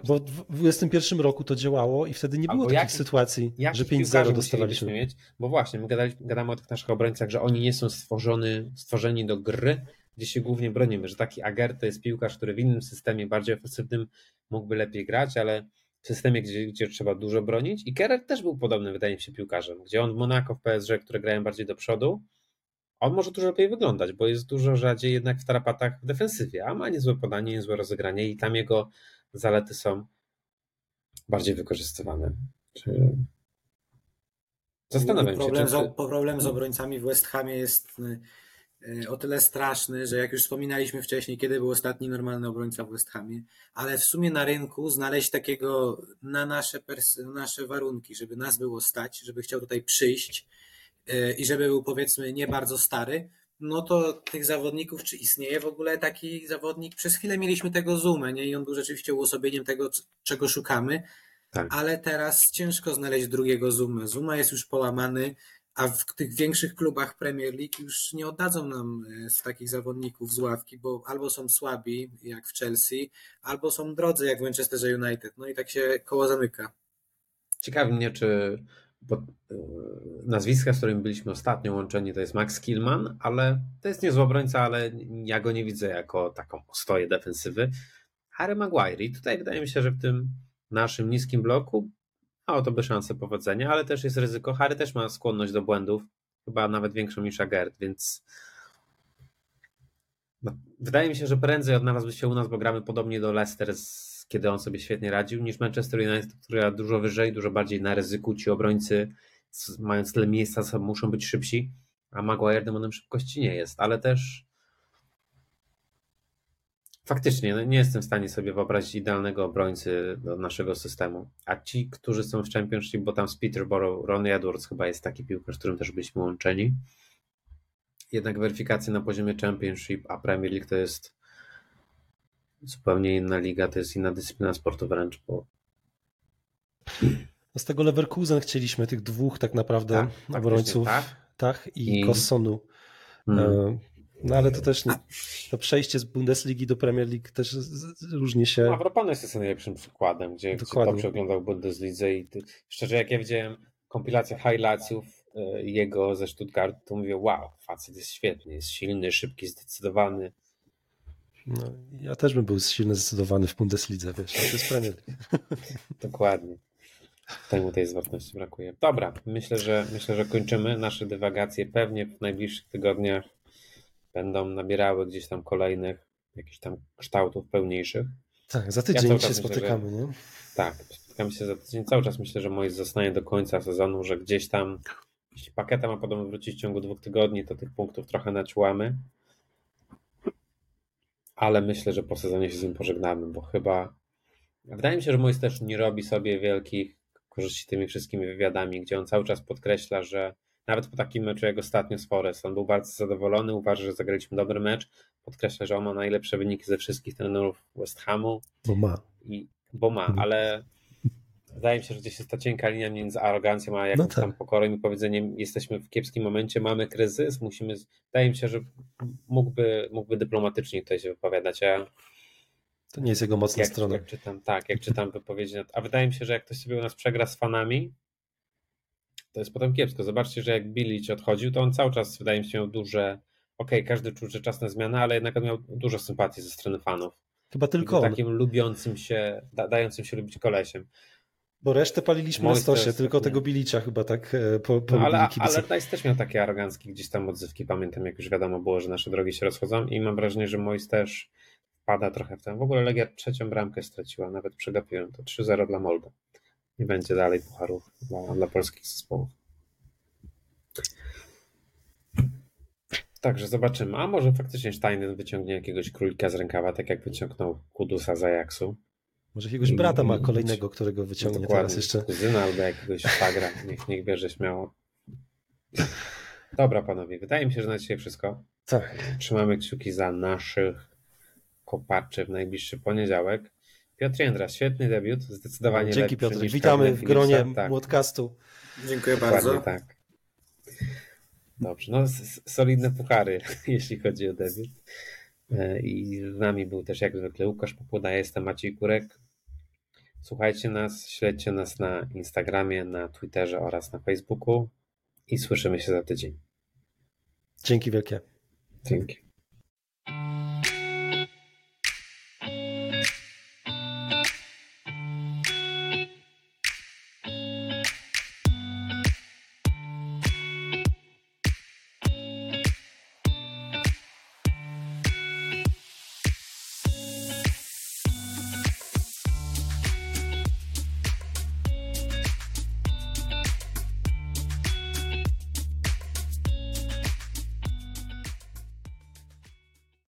bo w 2021 roku to działało i wtedy nie było Albo takich sytuacji, że 5-0 dostawaliśmy. Mieć, bo właśnie, my gadali, gadamy o tych naszych obrońcach, że oni nie są stworzony, stworzeni do gry, gdzie się głównie bronimy, że taki Ager to jest piłkarz, który w innym systemie, bardziej ofensywnym mógłby lepiej grać, ale w systemie, gdzie, gdzie trzeba dużo bronić. I Kerer też był podobny, wydaje mi się, piłkarzem, gdzie on w Monaco, w PSG, które grają bardziej do przodu, on może dużo lepiej wyglądać, bo jest dużo rzadziej jednak w tarapatach w defensywie, a ma niezłe podanie, niezłe rozegranie i tam jego zalety są bardziej wykorzystywane. Czy... Zastanawiam problem się. Czy... Z, problem z obrońcami w West Hamie jest E, o tyle straszny, że jak już wspominaliśmy wcześniej, kiedy był ostatni normalny obrońca w West Hamie, ale w sumie na rynku znaleźć takiego na nasze, nasze warunki, żeby nas było stać, żeby chciał tutaj przyjść e, i żeby był powiedzmy nie bardzo stary, no to tych zawodników, czy istnieje w ogóle taki zawodnik? Przez chwilę mieliśmy tego Zoomę, nie? I on był rzeczywiście uosobieniem tego, czego szukamy, tak. ale teraz ciężko znaleźć drugiego Zuma. Zuma jest już połamany, a w tych większych klubach Premier League już nie oddadzą nam e, z takich zawodników z ławki, bo albo są słabi, jak w Chelsea, albo są drodzy, jak w Manchesterze United. No i tak się koło zamyka. Ciekawi mnie, czy e, nazwiska, z którymi byliśmy ostatnio łączeni, to jest Max Killman, ale to jest niezły obrońca, ale ja go nie widzę jako taką ostoję defensywy. Harry Maguire i tutaj wydaje mi się, że w tym naszym niskim bloku mało to by szanse powodzenia, ale też jest ryzyko. Harry też ma skłonność do błędów, chyba nawet większą niż Agert, więc no, wydaje mi się, że prędzej odnalazłby się u nas, bo gramy podobnie do Leicester, kiedy on sobie świetnie radził, niż Manchester United, która dużo wyżej, dużo bardziej na ryzyku. Ci obrońcy, mając tyle miejsca, muszą być szybsi, a Maguire demonem szybkości nie jest, ale też Faktycznie, no nie jestem w stanie sobie wyobrazić idealnego obrońcy do naszego systemu. A ci, którzy są w Championship, bo tam z Peterborough, Ronnie Edwards chyba jest taki piłkarz, z którym też byliśmy łączeni. Jednak weryfikacja na poziomie Championship, a Premier League to jest zupełnie inna liga, to jest inna dyscyplina sportu wręcz, bo z tego Leverkusen chcieliśmy tych dwóch tak naprawdę tak, obrońców, tak, tak i, I... Kossonu. Hmm. No ale to też nie, to przejście z Bundesligi do Premier League też różnie się. No, Avropanos jest najlepszym przykładem, gdzie, gdzie dobrze oglądał Bundeslidze i szczerze jak ja widziałem kompilację highlightsów e, jego ze Stuttgartu, to mówię, wow, facet jest świetny, jest silny, szybki, zdecydowany. No, ja też bym był silny, zdecydowany w Bundeslidze, wiesz, to jest Premier Dokładnie. Temu tej zwrotności brakuje. Dobra, myślę, że myślę, że kończymy nasze dywagacje. Pewnie w najbliższych tygodniach będą nabierały gdzieś tam kolejnych jakichś tam kształtów pełniejszych. Tak, za tydzień ja się spotykamy, myślę, że, nie? Tak, spotykamy się za tydzień. Cały czas myślę, że Mois zostanie do końca sezonu, że gdzieś tam, jeśli paketa ma podobno wrócić w ciągu dwóch tygodni, to tych punktów trochę naciłamy. Ale myślę, że po sezonie się z nim pożegnamy, bo chyba wydaje mi się, że Mois też nie robi sobie wielkich korzyści tymi wszystkimi wywiadami, gdzie on cały czas podkreśla, że nawet po takim meczu jak ostatnio z Forest, on był bardzo zadowolony, uważa, że zagraliśmy dobry mecz, podkreśla, że on ma najlepsze wyniki ze wszystkich trenerów West Hamu. Bo ma. I, bo ma, mhm. ale wydaje mi się, że gdzieś jest ta cienka linia między arogancją a jakąś no tak. tam pokorą i powiedzeniem jesteśmy w kiepskim momencie, mamy kryzys, musimy, wydaje mi się, że mógłby, mógłby dyplomatycznie tutaj się wypowiadać, a to nie jest jego mocna jak, strona. Jak czytam, tak, jak czytam wypowiedzi, a wydaje mi się, że jak ktoś sobie u nas przegra z fanami, to jest potem kiepsko. Zobaczcie, że jak Bilic odchodził, to on cały czas, wydaje mi się, miał duże. Okej, okay, każdy czuł, że czas na zmianę, ale jednak on miał dużo sympatii ze strony fanów. Chyba tylko. Takim lubiącym się, da, dającym się lubić kolesiem. Bo resztę paliliśmy na stosie, tylko tego Bilicia chyba tak e, po, po no, ale, ale Dice też miał takie aroganckie gdzieś tam odzywki, pamiętam jak już wiadomo było, że nasze drogi się rozchodzą i mam wrażenie, że Mois też pada trochę w tym. W ogóle Legia trzecią bramkę straciła, nawet przegapiłem to 3-0 dla Molde. Nie będzie dalej pucharów dla, dla polskich zespołów. Także zobaczymy. A może faktycznie Steinen wyciągnie jakiegoś królika z rękawa, tak jak wyciągnął Kudusa z Ajaxu. Może jakiegoś brata ma kolejnego, którego wyciągnie Dokładnie, teraz jeszcze. Kuzyna albo jakiegoś szwagra. Niech, niech bierze śmiało. Dobra, panowie, wydaje mi się, że na dzisiaj wszystko. Tak. Trzymamy kciuki za naszych kopaczy w najbliższy poniedziałek. Piotr Jędra, świetny debiut, zdecydowanie Dzięki Piotr, witamy w gronie tak. podcastu. Dziękuję bardzo. tak. Dobrze, no solidne puchary, jeśli chodzi o debiut. E, I z nami był też jak zwykle Łukasz Popuda, jestem Maciej Kurek. Słuchajcie nas, śledźcie nas na Instagramie, na Twitterze oraz na Facebooku i słyszymy się za tydzień. Dzięki wielkie. Dzięki.